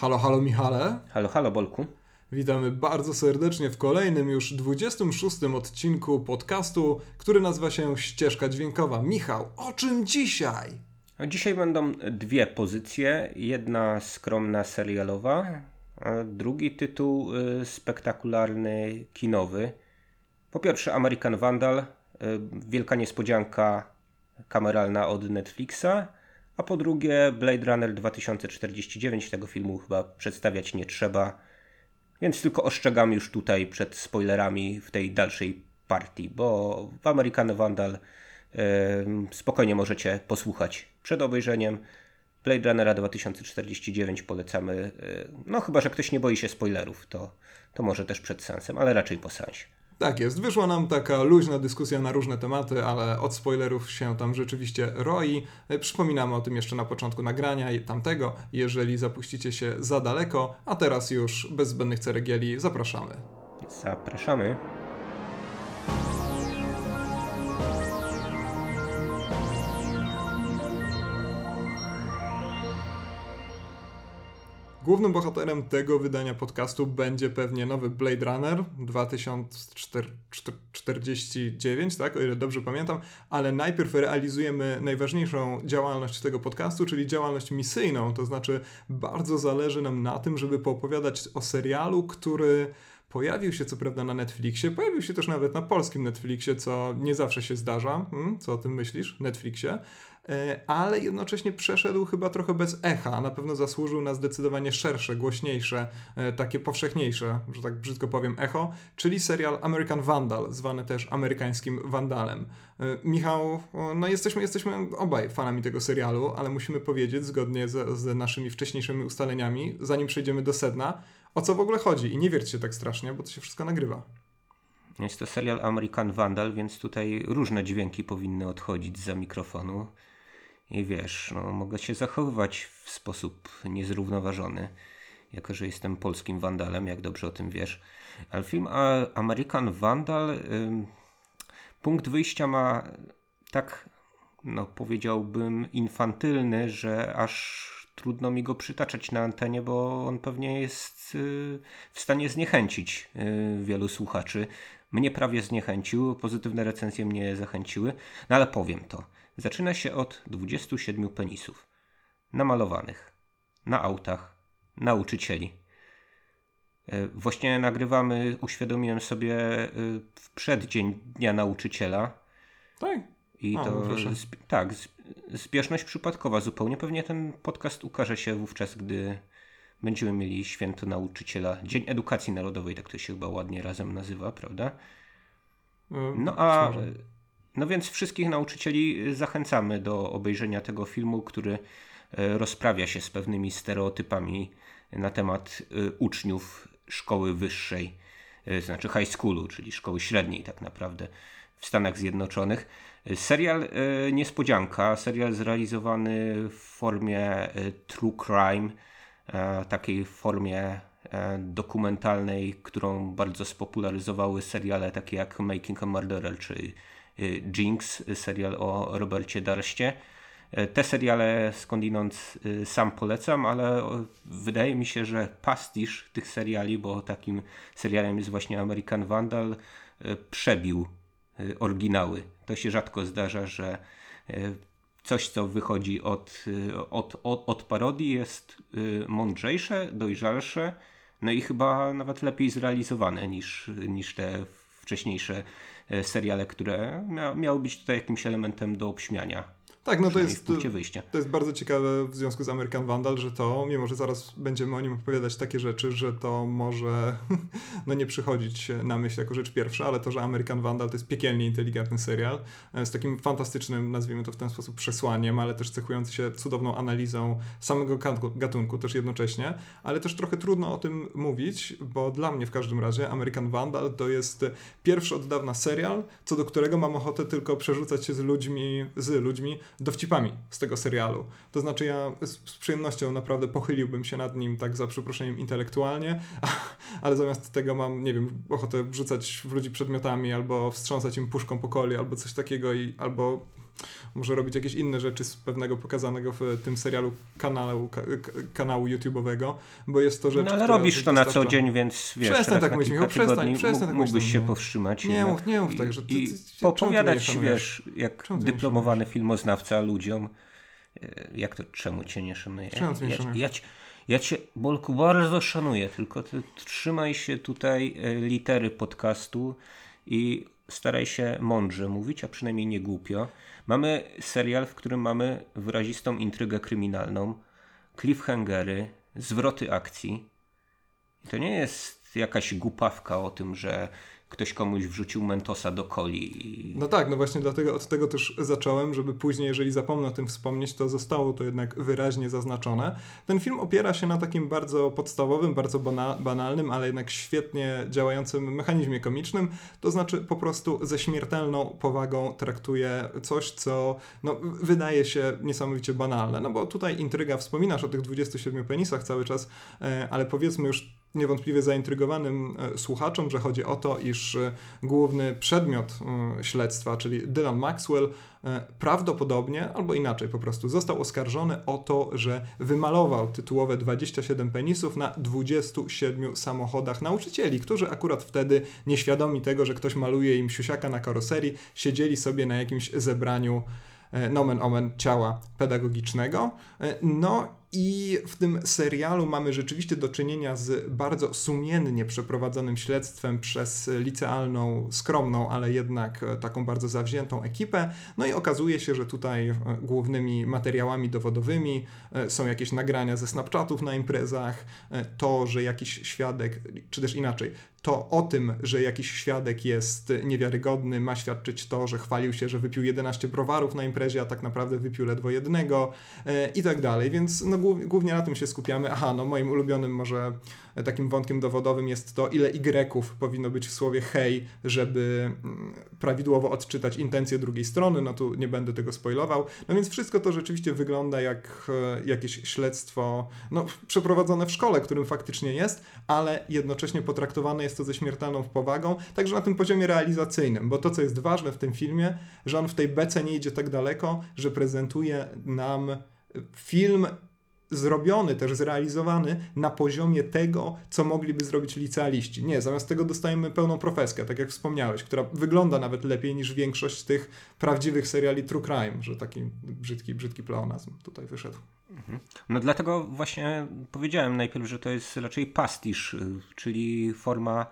Halo, halo Michale. Halo, halo Bolku. Witamy bardzo serdecznie w kolejnym już 26 odcinku podcastu, który nazywa się Ścieżka Dźwiękowa. Michał, o czym dzisiaj? Dzisiaj będą dwie pozycje. Jedna skromna serialowa, a drugi tytuł y, spektakularny kinowy. Po pierwsze American Vandal, y, wielka niespodzianka kameralna od Netflixa, a po drugie Blade Runner 2049. Tego filmu chyba przedstawiać nie trzeba, więc tylko ostrzegam już tutaj przed spoilerami w tej dalszej partii, bo w American Vandal spokojnie możecie posłuchać przed obejrzeniem. Blade Runnera 2049 polecamy. No chyba, że ktoś nie boi się spoilerów, to, to może też przed sensem, ale raczej po sensie. Tak jest, wyszła nam taka luźna dyskusja na różne tematy, ale od spoilerów się tam rzeczywiście roi. Przypominamy o tym jeszcze na początku nagrania tamtego, jeżeli zapuścicie się za daleko, a teraz już bez zbędnych ceregieli zapraszamy. Zapraszamy. Głównym bohaterem tego wydania podcastu będzie pewnie nowy Blade Runner 2049, tak, o ile dobrze pamiętam, ale najpierw realizujemy najważniejszą działalność tego podcastu, czyli działalność misyjną, to znaczy bardzo zależy nam na tym, żeby poopowiadać o serialu, który Pojawił się co prawda na Netflixie, pojawił się też nawet na polskim Netflixie, co nie zawsze się zdarza. Hmm? Co o tym myślisz? Netflixie. E, ale jednocześnie przeszedł chyba trochę bez echa. Na pewno zasłużył na zdecydowanie szersze, głośniejsze, e, takie powszechniejsze, że tak brzydko powiem, echo, czyli serial American Vandal, zwany też amerykańskim Wandalem. E, Michał, no jesteśmy, jesteśmy obaj fanami tego serialu, ale musimy powiedzieć, zgodnie z, z naszymi wcześniejszymi ustaleniami, zanim przejdziemy do sedna, o co w ogóle chodzi. I nie wiercie tak strasznie, bo to się wszystko nagrywa. Jest to serial American Vandal, więc tutaj różne dźwięki powinny odchodzić za mikrofonu. I wiesz, no, mogę się zachowywać w sposób niezrównoważony, jako że jestem polskim wandalem, jak dobrze o tym wiesz. Ale film American Vandal, punkt wyjścia ma tak, no powiedziałbym, infantylny, że aż trudno mi go przytaczać na antenie, bo on pewnie jest y, w stanie zniechęcić y, wielu słuchaczy. Mnie prawie zniechęcił, pozytywne recenzje mnie zachęciły, no ale powiem to. Zaczyna się od 27 penisów. Namalowanych. Na autach. Nauczycieli. E, właśnie nagrywamy, uświadomiłem sobie w przeddzień Dnia Nauczyciela. Tak. I to, tak, zbieżność przypadkowa zupełnie. Pewnie ten podcast ukaże się wówczas, gdy będziemy mieli święto nauczyciela. Dzień Edukacji Narodowej, tak to się chyba ładnie razem nazywa, prawda? E, no a no więc wszystkich nauczycieli zachęcamy do obejrzenia tego filmu, który e, rozprawia się z pewnymi stereotypami na temat e, uczniów szkoły wyższej, e, znaczy high schoolu, czyli szkoły średniej tak naprawdę w Stanach Zjednoczonych. Serial niespodzianka, serial zrealizowany w formie true crime, takiej formie dokumentalnej, którą bardzo spopularyzowały seriale takie jak Making a Murderer czy Jinx, serial o Robercie Darście. Te seriale skądinąd sam polecam, ale wydaje mi się, że pastisz tych seriali, bo takim serialem jest właśnie American Vandal, przebił oryginały. To się rzadko zdarza, że coś, co wychodzi od, od, od, od parodii jest mądrzejsze, dojrzalsze, no i chyba nawet lepiej zrealizowane niż, niż te wcześniejsze E, seriale, które mia miały być tutaj jakimś elementem do obśmiania. Tak, no to jest, to jest bardzo ciekawe w związku z American Vandal, że to, mimo że zaraz będziemy o nim opowiadać takie rzeczy, że to może no nie przychodzić na myśl jako rzecz pierwsza, ale to, że American Vandal to jest piekielnie inteligentny serial e, z takim fantastycznym, nazwijmy to w ten sposób, przesłaniem, ale też cechujący się cudowną analizą samego gatunku też jednocześnie, ale też trochę trudno o tym mówić, bo dla mnie w każdym razie American Vandal to jest pierwszy od dawna serial, co do którego mam ochotę tylko przerzucać się z ludźmi, z ludźmi dowcipami z tego serialu. To znaczy ja z, z, przyjemnością naprawdę pochyliłbym się nad nim tak za przeproszeniem intelektualnie, ale zamiast tego mam, nie wiem, ochotę wrzucać w ludzi przedmiotami albo wstrząsać im puszką po koli albo coś takiego i albo może robić jakieś inne rzeczy z pewnego pokazanego w tym serialu kanału, ka, kanału YouTube'owego, bo jest to rzecz, No ale robisz to na co dzień, więc wiesz, Przestań tak mówić, Michał, przestań, przestań tak mógłbyś się powstrzymać. Nie mów, nie mów tak, że ty, I, ty, popowiadać, wiesz, jak dyplomowany filmoznawca ludziom, e, jak to, czemu cię nie szanuje? Czemu ja, nie ja, ja cię, Bolku, bardzo szanuję, tylko ty trzymaj się tutaj e, litery podcastu i staraj się mądrze mówić, a przynajmniej nie głupio. Mamy serial, w którym mamy wyrazistą intrygę kryminalną, cliffhangery, zwroty akcji. To nie jest jakaś głupawka o tym, że ktoś komuś wrzucił mentosa do coli. No tak, no właśnie dlatego od tego też zacząłem, żeby później, jeżeli zapomnę o tym wspomnieć, to zostało to jednak wyraźnie zaznaczone. Ten film opiera się na takim bardzo podstawowym, bardzo banalnym, ale jednak świetnie działającym mechanizmie komicznym, to znaczy po prostu ze śmiertelną powagą traktuje coś, co no, wydaje się niesamowicie banalne. No bo tutaj intryga, wspominasz o tych 27 penisach cały czas, e, ale powiedzmy już niewątpliwie zaintrygowanym e, słuchaczom, że chodzi o to, iż e, główny przedmiot e, śledztwa, czyli Dylan Maxwell, prawdopodobnie, albo inaczej po prostu, został oskarżony o to, że wymalował tytułowe 27 penisów na 27 samochodach nauczycieli, którzy akurat wtedy, nieświadomi tego, że ktoś maluje im siusiaka na karoserii, siedzieli sobie na jakimś zebraniu nomen omen ciała pedagogicznego. No i w tym serialu mamy rzeczywiście do czynienia z bardzo sumiennie przeprowadzonym śledztwem przez licealną, skromną, ale jednak taką bardzo zawziętą ekipę. No i okazuje się, że tutaj e, głównymi materiałami dowodowymi e, są jakieś nagrania ze Snapchatów na imprezach, e, to, że jakiś świadek, czy też inaczej, to o tym, że jakiś świadek jest niewiarygodny, ma świadczyć to, że chwalił się, że wypił 11 browarów na imprezie, a tak naprawdę wypił ledwo jednego i tak dalej. Więc no, głównie na tym się skupiamy. Aha, no moim ulubionym może takim wątkiem dowodowym jest to, ile Y powinno być w słowie hej, żeby mm, prawidłowo odczytać intencje drugiej strony. No tu nie będę tego spoilował. No więc wszystko to rzeczywiście wygląda jak e, jakieś śledztwo no, przeprowadzone w szkole, którym faktycznie jest, ale jednocześnie potraktowane jest to ze śmiertelną powagą, także na tym poziomie realizacyjnym, bo to, co jest ważne w tym filmie, że on w tej bece nie idzie tak daleko, że prezentuje nam film zrobiony, też zrealizowany na poziomie tego, co mogliby zrobić licealiści. Nie, zamiast tego dostajemy pełną profeskę, tak jak wspomniałeś, która wygląda nawet lepiej niż większość tych prawdziwych seriali True Crime, że taki brzydki, brzydki pleonazm tutaj wyszedł. Mhm. No dlatego właśnie powiedziałem najpierw, że to jest raczej pastisz, y, czyli forma,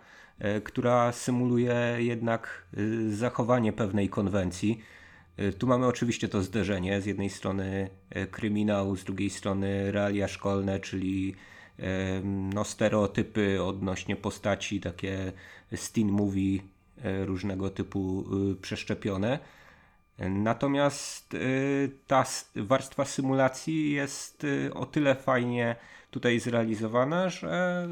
y, która symuluje jednak y, zachowanie pewnej konwencji tu mamy oczywiście to zderzenie. Z jednej strony kryminał, z drugiej strony realia szkolne, czyli no, stereotypy odnośnie postaci, takie steen movie różnego typu przeszczepione. Natomiast ta warstwa symulacji jest o tyle fajnie tutaj zrealizowana, że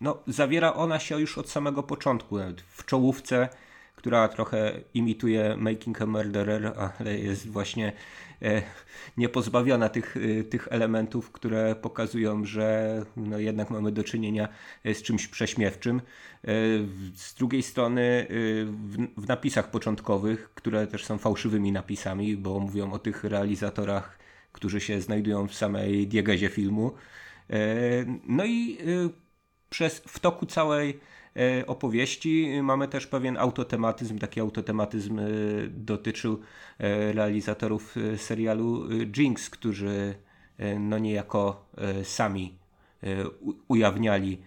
no, zawiera ona się już od samego początku. W czołówce która trochę imituje Making a Murderer, ale jest właśnie e, niepozbawiona tych, e, tych elementów, które pokazują, że no jednak mamy do czynienia e, z czymś prześmiewczym. Z drugiej strony w, napisach początkowych, które też są fałszywymi napisami, bo mówią o tych realizatorach, którzy się znajdują w samej diegezie filmu. No i przez w toku całej opowieści. Mamy też pewien autotematyzm. Taki autotematyzm e, dotyczył e, realizatorów serialu Jinx, którzy no niejako sami ujawniali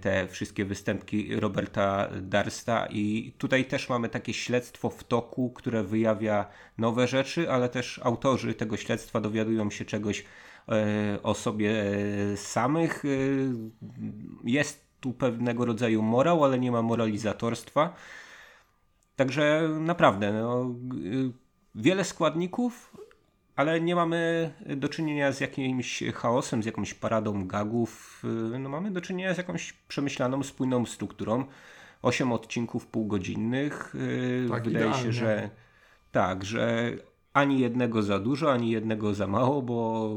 te wszystkie występki Roberta Darsta i tutaj też mamy takie śledztwo w toku, które wyjawia nowe rzeczy, ale też autorzy tego śledztwa dowiadują się czegoś o sobie samych. Jest tu pewnego rodzaju morał, ale nie ma moralizatorstwa. Także naprawdę, no, wiele składników, ale nie mamy do czynienia z jakimś chaosem, z jakąś paradą gagów. No, mamy do czynienia z jakąś przemyślaną, spójną strukturą. Osiem odcinków półgodzinnych. Tak, Wydaje idealnie. się, że tak, że ani jednego za dużo, ani jednego za mało, bo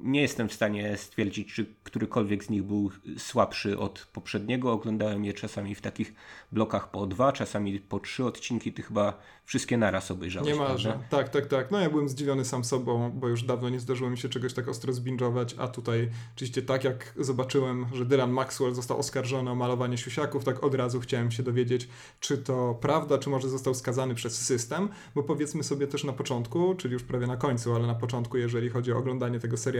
nie jestem w stanie stwierdzić, czy którykolwiek z nich był słabszy od poprzedniego. Oglądałem je czasami w takich blokach po dwa, czasami po trzy odcinki. Ty chyba wszystkie naraz obejrzałeś. Niemalże. Prawda? Tak, tak, tak. No ja byłem zdziwiony sam sobą, bo już dawno nie zdarzyło mi się czegoś tak ostro zbingować, a tutaj oczywiście tak jak zobaczyłem, że Dylan Maxwell został oskarżony o malowanie siusiaków, tak od razu chciałem się dowiedzieć, czy to prawda, czy może został skazany przez system, bo powiedzmy sobie też na początku, czyli już prawie na końcu, ale na początku, jeżeli chodzi o oglądanie tego serialu,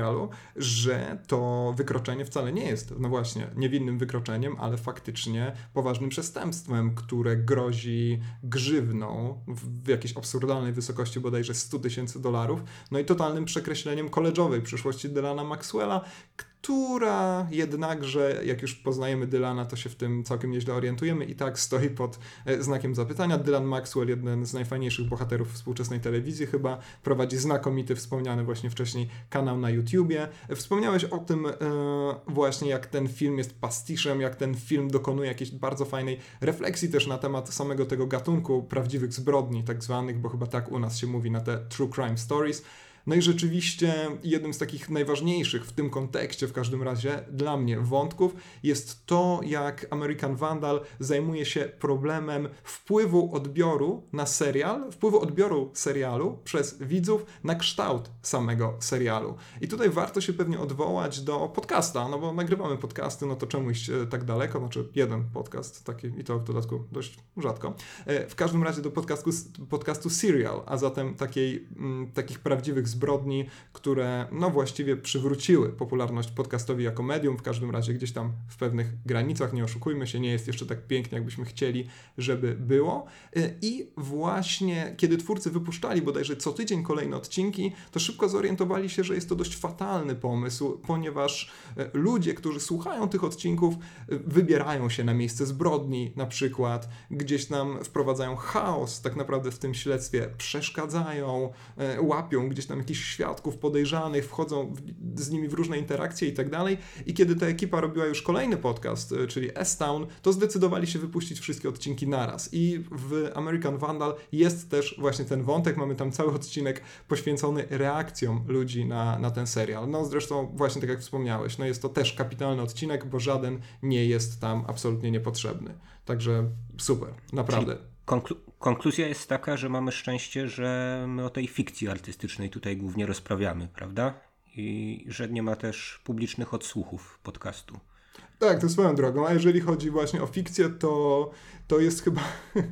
że to wykroczenie wcale nie jest, no właśnie, niewinnym wykroczeniem, ale faktycznie poważnym przestępstwem, które grozi grzywną w jakiejś absurdalnej wysokości bodajże 100 tysięcy dolarów, no i totalnym przekreśleniem koleżowej przyszłości Dylana Maxwella, która jednakże, jak już poznajemy Dylana, to się w tym całkiem nieźle orientujemy i tak stoi pod e, znakiem zapytania. Dylan Maxwell, jeden z najfajniejszych bohaterów współczesnej telewizji chyba, prowadzi znakomity, wspomniany właśnie wcześniej kanał na YouTubie. Wspomniałeś o tym e, właśnie, jak ten film jest pastiszem, jak ten film dokonuje jakiejś bardzo fajnej refleksji też na temat samego tego gatunku prawdziwych zbrodni tak zwanych, bo chyba tak u nas się mówi na te true crime stories. No i rzeczywiście jednym z takich najważniejszych w tym kontekście, w każdym razie dla mnie, wątków jest to, jak American Vandal zajmuje się problemem wpływu odbioru na serial, wpływu odbioru serialu przez widzów na kształt samego serialu. I tutaj warto się pewnie odwołać do podcasta, no bo nagrywamy podcasty, no to czemu iść e, tak daleko? Znaczy jeden podcast, taki i to w dodatku dość rzadko. E, w każdym razie do podcastu, podcastu Serial, a zatem takiej, mm, takich prawdziwych zbrodni, które no właściwie przywróciły popularność podcastowi jako medium, w każdym razie gdzieś tam w pewnych granicach, nie oszukujmy się, nie jest jeszcze tak pięknie, jakbyśmy chcieli, żeby było. Y, I właśnie kiedy twórcy wypuszczali bodajże co tydzień kolejne odcinki, to szybko zorientowali się, że jest to dość fatalny pomysł, ponieważ y, ludzie, którzy słuchają tych odcinków, y, wybierają się na miejsce zbrodni, na przykład gdzieś tam wprowadzają chaos tak naprawdę w tym śledztwie, przeszkadzają, łapią gdzieś tam jakichś świadków podejrzanych, wchodzą w, z nimi w różne interakcje i tak dalej. I kiedy ta ekipa robiła już kolejny podcast, e, czyli S-Town, to zdecydowali się wypuścić wszystkie odcinki naraz. I w American Vandal jest też właśnie ten wątek. Mamy tam cały odcinek poświęcony reakcjom ludzi na, na ten serial. No zresztą właśnie tak jak wspomniałeś, no jest to też kapitalny odcinek, bo żaden nie jest tam absolutnie niepotrzebny. Także super, naprawdę. Czyli konkluzja jest taka, że mamy szczęście, że my o tej fikcji artystycznej tutaj głównie rozprawiamy, prawda? I że nie ma też publicznych odsłuchów podcastu. Tak, to swoją drogą. A jeżeli chodzi właśnie o fikcję, to, to jest chyba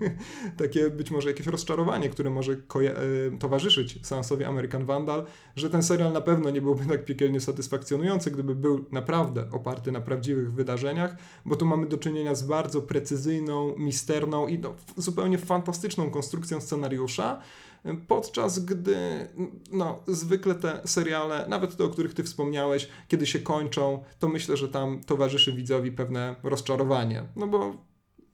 takie być może jakieś rozczarowanie, które może e, towarzyszyć seansowi American Vandal, że ten serial na pewno nie byłby tak piekielnie satysfakcjonujący, gdyby był naprawdę oparty na prawdziwych wydarzeniach, bo tu mamy do czynienia z bardzo precyzyjną, misterną i no, zupełnie fantastyczną konstrukcją scenariusza, podczas gdy no, zwykle te seriale, nawet te, o których ty wspomniałeś, kiedy się kończą, to myślę, że tam towarzyszy widzowi pewne rozczarowanie. No bo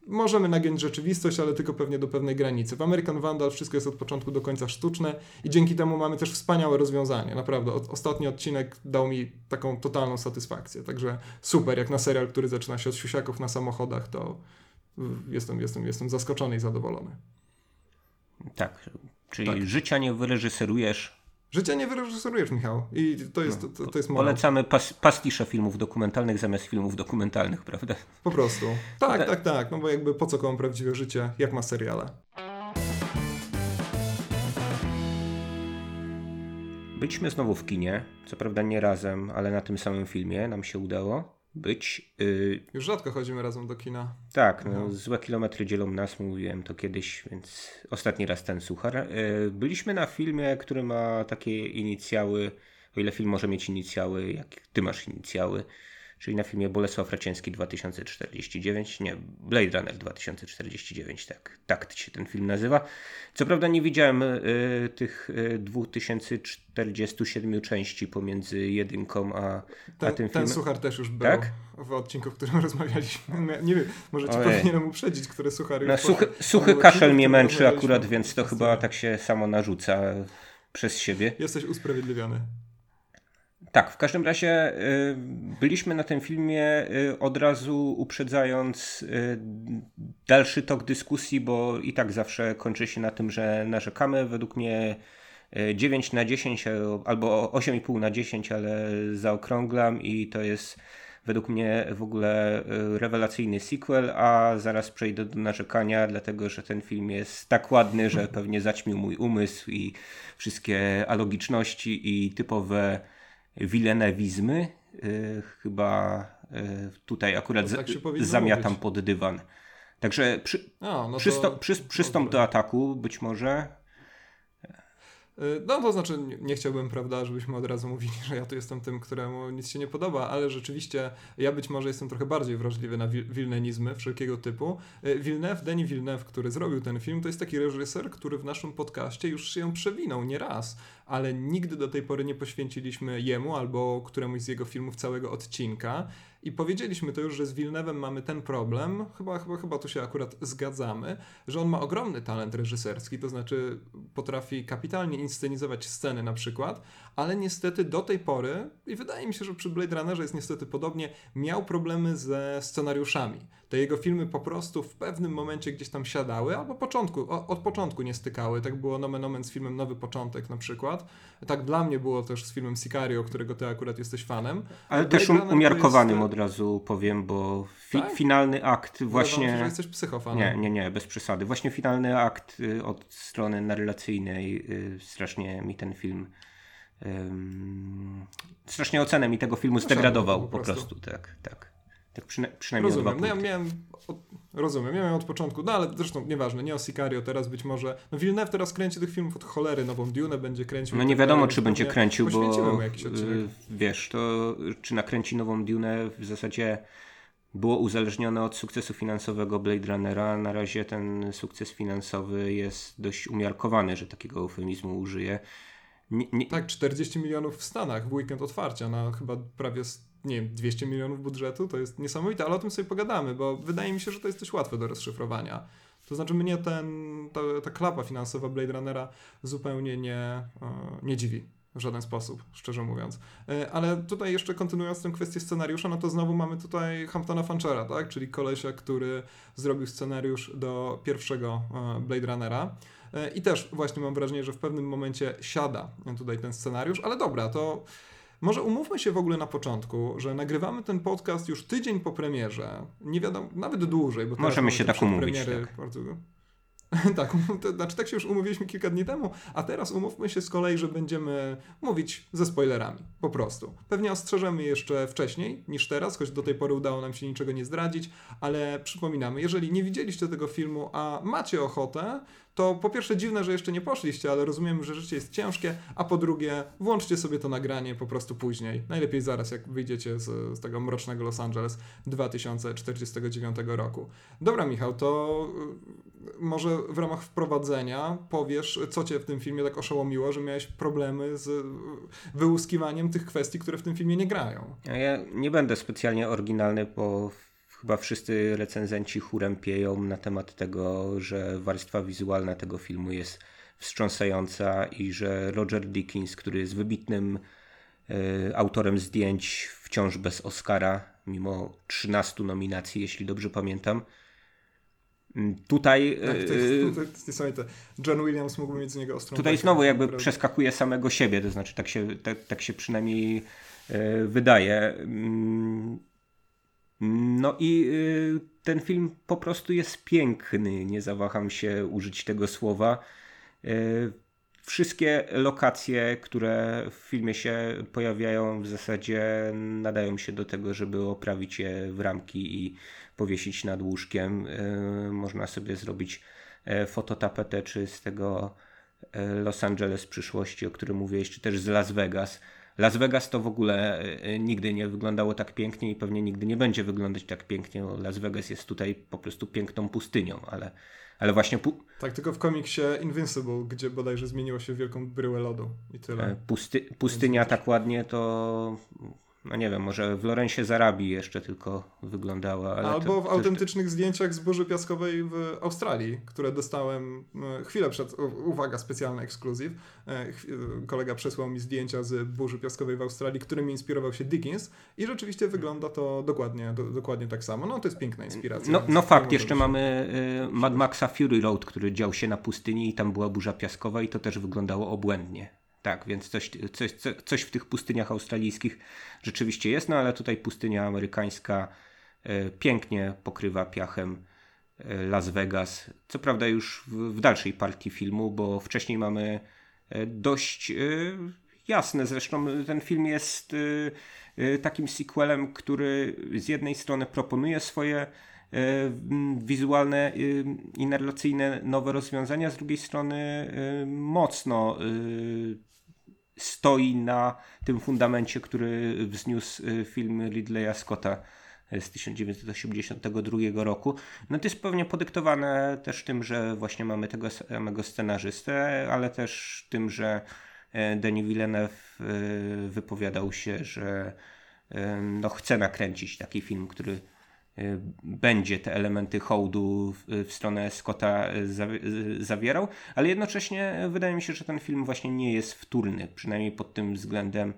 możemy nagiąć rzeczywistość, ale tylko pewnie do pewnej granicy. W American Vandal wszystko jest od początku do końca sztuczne i dzięki temu mamy też wspaniałe rozwiązanie. Naprawdę, ostatni odcinek dał mi taką totalną satysfakcję. Także super, jak na serial, który zaczyna się od siusiaków na samochodach, to jestem, jestem, jestem zaskoczony i zadowolony. Tak, Czyli tak. życia nie wyreżyserujesz. Życia nie wyreżyserujesz, Michał. I to jest, no, to, to jest Polecamy pas, pastisze filmów dokumentalnych zamiast filmów dokumentalnych, prawda? Po prostu. Tak, tak, tak, tak. No bo jakby po co komu prawdziwe życie, jak ma seriale. Byliśmy znowu w kinie. Co prawda nie razem, ale na tym samym filmie nam się udało być. Yy... Już rzadko chodzimy razem do kina. Tak, no, no, złe kilometry dzielą nas, mówiłem to kiedyś, więc ostatni raz ten suchar. Yy, byliśmy na filmie, który ma takie inicjały, o ile film może mieć inicjały, jak ty masz inicjały, czyli na filmie Bolesław Raciński 2049, nie, Blade Runner 2049, tak, tak się ten film nazywa. Co prawda nie widziałem y, tych y, 2047 części pomiędzy jedynką a, ten, a tym filmem. Ten suchar też już był tak? w odcinku, w którym rozmawialiśmy. Nie wiem, może ci Ojej. powinienem uprzedzić, które suchary... No, suchy, suchy kaszel mnie męczy akurat, więc to chyba tak się samo narzuca przez siebie. Jesteś usprawiedliwiony. Tak, w każdym razie y, byliśmy na tym filmie y, od razu uprzedzając y, dalszy tok dyskusji, bo i tak zawsze kończy się na tym, że narzekamy. Według mnie 9 na 10 albo 8,5 na 10, ale zaokrąglam i to jest według mnie w ogóle rewelacyjny sequel, a zaraz przejdę do narzekania, dlatego że ten film jest tak ładny, że pewnie zaćmił mój umysł i wszystkie alogiczności i typowe wilenewizmy. Chyba tutaj akurat no, tak zamiatam mówić. pod dywan. Także przy, no przystąp, przy, przystąp do ataku być może. Y, no to znaczy, nie chciałbym, prawda, żebyśmy od razu mówili, że ja tu jestem tym, któremu nic się nie podoba, ale rzeczywiście ja być może jestem trochę bardziej wrażliwy na wilnenizmy wszelkiego typu. Y, Villeneuve, Denis Villeneuve, który zrobił ten film, to jest taki reżyser, który w naszym podcaście już się przewinął nie raz, ale nigdy do tej pory nie poświęciliśmy jemu albo któremuś z jego filmów całego odcinka. I powiedzieliśmy to już, że z Wilnewem mamy ten problem, chyba, chyba, chyba tu się akurat zgadzamy, że on ma ogromny talent reżyserski, to znaczy potrafi kapitalnie inscenizować sceny na przykład, ale niestety do tej pory, i wydaje mi się, że przy Blade Runnerze jest niestety podobnie, miał problemy ze scenariuszami. Te jego filmy po prostu w pewnym momencie gdzieś tam siadały, albo początku, od początku nie stykały. Tak było nomen omen z filmem Nowy Początek na przykład. Tak dla mnie było też z filmem Sicario, którego ty akurat jesteś fanem. Ale Blade też um, umiarkowanym jest... od razu powiem, bo fi tak? finalny akt właśnie... Się, że jesteś psychofanem. Nie, nie, nie, bez przesady. Właśnie finalny akt y, od strony narracyjnej y, strasznie mi ten film strasznie ocenę mi tego filmu zdegradował po, po prostu. Tak, tak. Tak przyna przynajmniej Rozumiem. No ja miałem, od, rozumiem, ja miałem od początku, no ale zresztą nieważne, nie o Sicario, teraz być może, no Villeneuve teraz kręci tych filmów od cholery, nową Dune będzie kręcił. No nie wiadomo, czy będzie kręcił, bo y, wiesz, to czy nakręci nową Dune w zasadzie było uzależnione od sukcesu finansowego Blade Runnera. Na razie ten sukces finansowy jest dość umiarkowany, że takiego eufemizmu użyję. Nie, nie... Tak, 40 milionów w Stanach w weekend otwarcia na chyba prawie nie wiem, 200 milionów budżetu, to jest niesamowite, ale o tym sobie pogadamy, bo wydaje mi się, że to jest dość łatwe do rozszyfrowania. To znaczy mnie ten, ta, ta klapa finansowa Blade Runnera zupełnie nie, e, nie dziwi w żaden sposób, szczerze mówiąc. E, ale tutaj jeszcze kontynuując tę kwestię scenariusza, no to znowu mamy tutaj Hamptona Fanchera, tak? czyli kolesia, który zrobił scenariusz do pierwszego e, Blade Runnera. I też właśnie mam wrażenie, że w pewnym momencie siada tutaj ten scenariusz, ale dobra, to może umówmy się w ogóle na początku, że nagrywamy ten podcast już tydzień po premierze. Nie wiadomo, nawet dłużej, bo Możemy się tak umówić. Tak. Bardzo... tak, to znaczy tak się już umówiliśmy kilka dni temu, a teraz umówmy się z kolei, że będziemy mówić ze spoilerami, po prostu. Pewnie ostrzeżemy jeszcze wcześniej niż teraz, choć do tej pory udało nam się niczego nie zdradzić, ale przypominamy, jeżeli nie widzieliście tego filmu, a macie ochotę, to po pierwsze dziwne, że jeszcze nie poszliście, ale rozumiem, że życie jest ciężkie, a po drugie włączcie sobie to nagranie po prostu później. Najlepiej zaraz, jak wyjdziecie z, z tego mrocznego Los Angeles 2049 roku. Dobra, Michał, to y, może w ramach wprowadzenia powiesz, co cię w tym filmie tak oszołomiło, że miałeś problemy z wyłuskiwaniem tych kwestii, które w tym filmie nie grają. Ja nie będę specjalnie oryginalny, bo chyba wszyscy recenzenci chórem pieją na temat tego, że warstwa wizualna tego filmu jest wstrząsająca i że Roger Dickens, który jest wybitnym y, autorem zdjęć wciąż bez Oscara, mimo 13 nominacji, jeśli dobrze pamiętam, Tutaj. Tak, to jest, to jest niesamowite. John Williams mógłby mieć z niego ostrą. Tutaj znowu jakby prawda? przeskakuje samego siebie, to znaczy tak się, tak, tak się przynajmniej y, wydaje. Mm, no i y, ten film po prostu jest piękny, nie zawaham się użyć tego słowa. Y, wszystkie lokacje, które w filmie się pojawiają, w zasadzie nadają się do tego, żeby oprawić je w ramki i powiesić nad łóżkiem. Y, można sobie zrobić fototapetę, czy z tego Los Angeles przyszłości, o którym mówiłeś, czy też z Las Vegas Las Vegas to w ogóle e, e, nigdy nie wyglądało tak pięknie i pewnie nigdy nie będzie wyglądać tak pięknie. Las Vegas jest tutaj po prostu piękną pustynią, ale, ale właśnie. Tak, tylko w komiksie Invincible, gdzie bodajże zmieniło się w wielką bryłę lodu i tyle. E, pusty, pustynia tak ładnie to. No nie wiem, może w Lorencie Zarabi jeszcze tylko wyglądała. Albo w autentycznych zdjęciach z burzy piaskowej w Australii, które dostałem e, chwilę przed, uwaga, specjalny ekskluzyw. E, e, kolega przesłał mi zdjęcia z burzy piaskowej w Australii, którymi inspirował się Dickens i rzeczywiście wygląda to dokładnie, do, dokładnie tak samo. No to jest piękna inspiracja. No, no fakt, jeszcze mamy Mad Maxa Fury Road, który dział się na pustyni i tam była burza piaskowa i to też wyglądało obłędnie. Tak, więc coś, coś, coś w tych pustyniach australijskich rzeczywiście jest, no ale tutaj pustynia amerykańska e, pięknie pokrywa piachem e, Las Vegas. Co prawda już w, w dalszej partii filmu, bo wcześniej mamy e, dość jasne. Zresztą ten film jest takim sequelem, który z jednej strony proponuje swoje wizualne i narracyjne nowe rozwiązania, z drugiej strony mocno stoi na tym fundamencie, który wzniósł y, film Ridleya Scotta y, z 1982 roku. No to jest pewnie podyktowane też tym, że właśnie mamy tego samego scenarzystę, ale też tym, że y, Denis Villeneuve wypowiadał się, że no, chce nakręcić taki film, który będzie te elementy hołdu w, stronę Scotta y, y, zawierał, ale jednocześnie wydaje mi się, że ten film właśnie nie jest wtórny, przynajmniej pod tym względem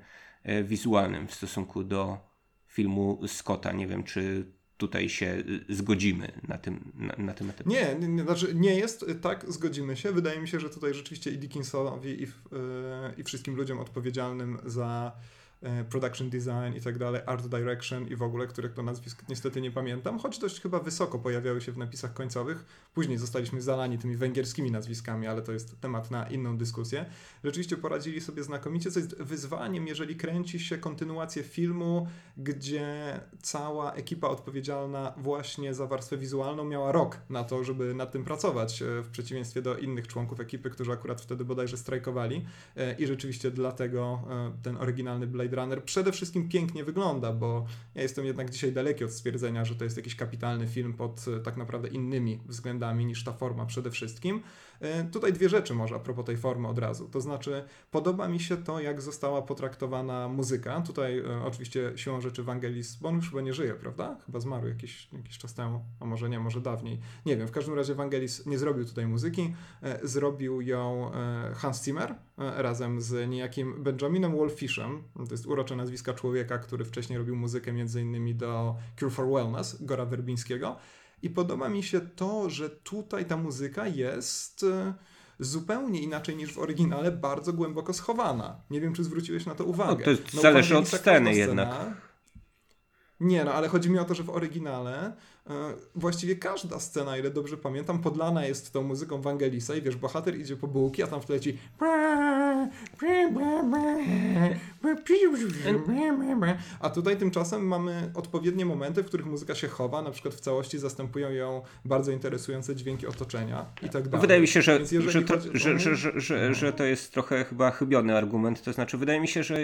wizualnym w stosunku do filmu Scotta. Nie wiem, czy tutaj się zgodzimy na tym, na, na tym etapie. Nie, nie, znaczy nie jest tak, zgodzimy się. Wydaje mi się, że tutaj rzeczywiście i Dickinsonowi i, i wszystkim ludziom odpowiedzialnym za production design i tak dalej, art direction i w ogóle, których to nazwisk niestety nie pamiętam, choć dość chyba wysoko pojawiały się w napisach końcowych. Później zostaliśmy zalani tymi węgierskimi nazwiskami, ale to jest temat na inną dyskusję. Rzeczywiście poradzili sobie znakomicie, co jest wyzwaniem, jeżeli kręci się kontynuację filmu, gdzie cała ekipa odpowiedzialna właśnie za warstwę wizualną miała rok na to, żeby nad tym pracować, e, w przeciwieństwie do innych członków ekipy, którzy akurat wtedy bodajże strajkowali e, i rzeczywiście dlatego ten oryginalny Blade Runner przede wszystkim pięknie wygląda, bo ja jestem jednak dzisiaj daleki od stwierdzenia, że to jest jakiś kapitalny film pod e, tak naprawdę innymi względami niż ta forma przede wszystkim. E, tutaj dwie rzeczy może a propos tej formy od razu. To znaczy, podoba mi się to, jak została potraktowana muzyka. Tutaj e, oczywiście siłą rzeczy Wangelis, bo on już chyba nie żyje, prawda? Chyba zmarł jakiś, jakiś czas temu, a może nie, może dawniej. Nie wiem, w każdym razie Wangelis nie zrobił tutaj muzyki. E, zrobił ją Hans Zimmer razem z niejakim Benjaminem Wolfishem. To jest urocze nazwiska człowieka, który wcześniej robił muzykę między innymi do Cure for Wellness, Gora Werbińskiego. I podoba mi się to, że tutaj ta muzyka jest e, zupełnie inaczej niż w oryginale, bardzo głęboko schowana. Nie wiem, czy zwróciłeś na to uwagę. No, to no, zależy od sceny jednak. Nie, no ale chodzi mi o to, że w oryginale właściwie każda scena, ile dobrze pamiętam, podlana jest tą muzyką Wangelisa i wiesz, bohater idzie po bułki, a tam w tle leci a tutaj tymczasem mamy odpowiednie momenty, w których muzyka się chowa, na przykład w całości zastępują ją bardzo interesujące dźwięki otoczenia i tak dalej. Wydaje mi się, że, że, to, chodzi... że, że, że, że, że to jest trochę chyba chybiony argument, to znaczy wydaje mi się, że e,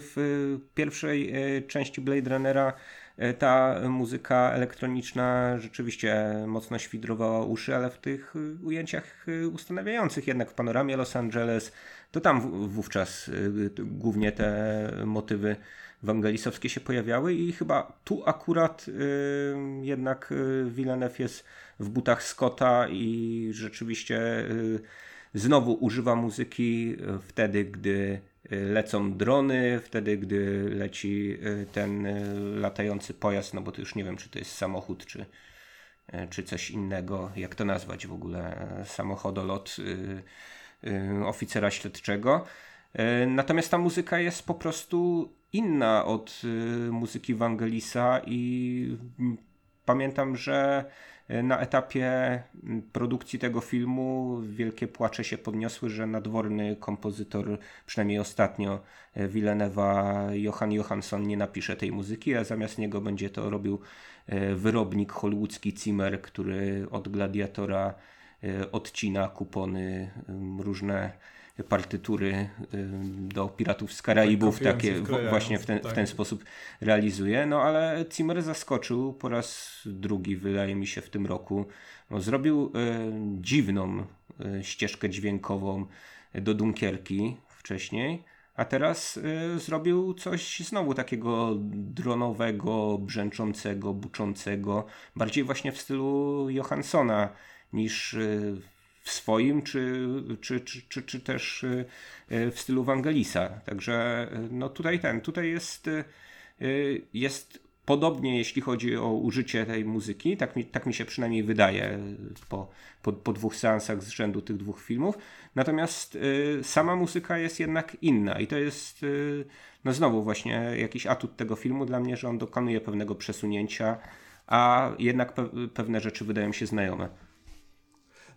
w pierwszej e, części Blade Runnera E, ta muzyka elektroniczna rzeczywiście mocno świdrowała uszy, ale w tych e, ujęciach e, ustanawiających jednak w panoramie Los Angeles, to tam wówczas głównie te motywy wangelisowskie się pojawiały i chyba tu akurat jednak Villeneuve jest w butach Scotta i rzeczywiście znowu używa muzyki wtedy, gdy lecą drony, wtedy gdy leci y, ten y, latający pojazd, no bo to już nie wiem, czy to jest samochód, czy, y, czy coś innego, jak to nazwać w ogóle, samochodolot oficera śledczego. Natomiast ta muzyka jest po prostu inna od muzyki Wangelisa i pamiętam, że na etapie produkcji tego filmu wielkie płacze się podniosły, że nadworny kompozytor, przynajmniej ostatnio e, Villeneuve'a, Johan Johansson nie napisze tej muzyki, a zamiast niego będzie to robił e, wyrobnik hollywoodzki Zimmer, który od Gladiatora e, odcina kupony, różne partytury do Piratów z Karaibów, tak, takie właśnie w ten, tak. w ten sposób realizuje. No ale Zimmer zaskoczył po raz drugi, wydaje mi się, w tym roku. No, zrobił e, dziwną e, ścieżkę dźwiękową do Dunkierki wcześniej, A teraz y, zrobił coś znowu takiego dronowego, brzęczącego, buczącego, bardziej właśnie w stylu Johanssona niż y, w swoim, czy, czy, czy, czy, czy też y, w stylu Wangelisa. Także y, no tutaj ten, tutaj jest, jest podobnie, jeśli chodzi o użycie tej muzyki. Tak mi, tak mi się przynajmniej wydaje po, po, po dwóch seansach z rzędu tych dwóch filmów. Natomiast sama muzyka jest jednak inna i to jest no znowu właśnie jakiś atut tego filmu dla mnie, że on dokonuje pewnego przesunięcia, a jednak pe pewne rzeczy wydają się znajome.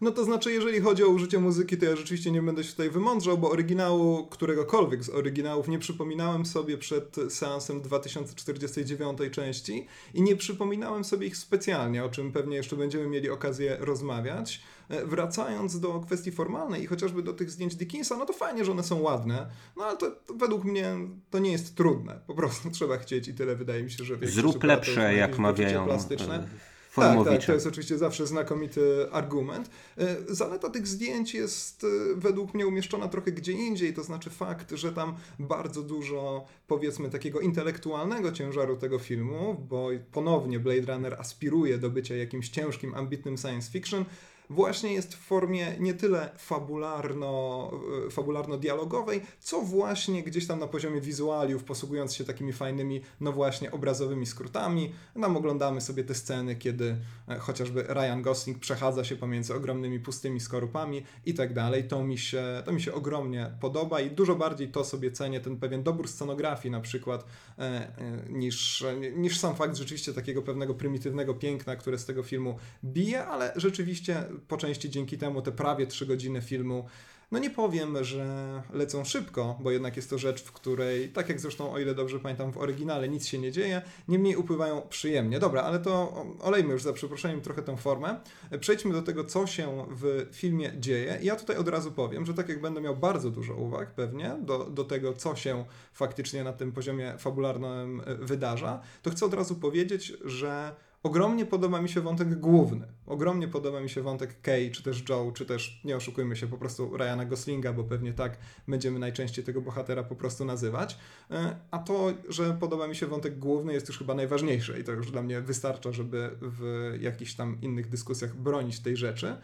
No to znaczy, jeżeli chodzi o użycie muzyki, to ja rzeczywiście nie będę się tutaj wymądrzał, bo oryginału, któregokolwiek z oryginałów nie przypominałem sobie przed seansem 2049 części i nie przypominałem sobie ich specjalnie, o czym pewnie jeszcze będziemy mieli okazję rozmawiać. E, wracając do kwestii formalnej i chociażby do tych zdjęć Dickinsa, no to fajnie, że one są ładne, no ale to, to według mnie to nie jest trudne. Po prostu trzeba chcieć i tyle wydaje mi się, że Zrób lepsze, jak mawiają. Plastyczne. Tak, tak, to jest oczywiście zawsze znakomity argument. E, zaleta tych zdjęć jest e, według mnie umieszczona trochę gdzie indziej, to znaczy fakt, że tam bardzo dużo powiedzmy takiego intelektualnego ciężaru tego filmu, bo ponownie Blade Runner aspiruje do bycia jakimś ciężkim, ambitnym science fiction, właśnie jest w formie nie tyle fabularno, e, fabularno-dialogowej, co właśnie gdzieś tam na poziomie wizualiów, posługując się takimi fajnymi, no właśnie, obrazowymi skrótami. Tam oglądamy sobie te sceny, kiedy e, chociażby Ryan Gosling przechadza się pomiędzy ogromnymi pustymi skorupami i tak dalej. To mi się, to mi się ogromnie podoba i dużo bardziej to sobie cenię, ten pewien dobór scenografii na przykład, e, niż, niż sam fakt rzeczywiście takiego pewnego prymitywnego piękna, które z tego filmu bije, ale rzeczywiście po części dzięki temu te prawie 3 godziny filmu no nie powiem, że lecą szybko, bo jednak jest to rzecz, w której, tak jak zresztą o ile dobrze pamiętam w oryginale, nic się nie dzieje, niemniej upływają przyjemnie. Dobra, ale to olejmy już za przeproszeniem trochę tę formę. Przejdźmy do tego, co się w filmie dzieje. Ja tutaj od razu powiem, że tak jak będę miał bardzo dużo uwag pewnie do, do tego, co się faktycznie na tym poziomie fabularnym wydarza, to chcę od razu powiedzieć, że Ogromnie podoba mi się wątek główny. Ogromnie podoba mi się wątek Kay, czy też Joe, czy też, nie oszukujmy się, po prostu Ryana Goslinga, bo pewnie tak będziemy najczęściej tego bohatera po prostu nazywać. E, a to, że podoba mi się wątek główny jest już chyba najważniejsze i to już dla mnie wystarcza, żeby w jakichś tam innych dyskusjach bronić tej rzeczy.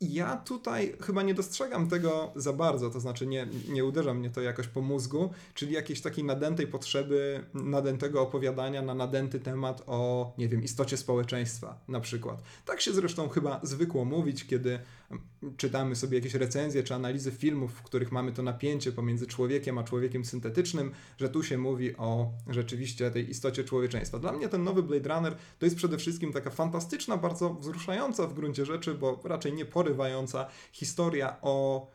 Ja tutaj chyba nie dostrzegam tego za bardzo, to znaczy nie, nie uderza mnie to jakoś po mózgu, czyli jakiejś takiej nadętej potrzeby, nadętego opowiadania na nadęty temat o, nie wiem, istocie społeczeństwa na przykład. Tak się zresztą chyba zwykło mówić, kiedy czytamy sobie jakieś recenzje czy analizy filmów, w których mamy to napięcie pomiędzy człowiekiem a człowiekiem syntetycznym, że tu się mówi o rzeczywiście tej istocie człowieczeństwa. Dla mnie ten nowy Blade Runner to jest przede wszystkim taka fantastyczna, bardzo wzruszająca w gruncie rzeczy, bo raczej nie porywająca historia o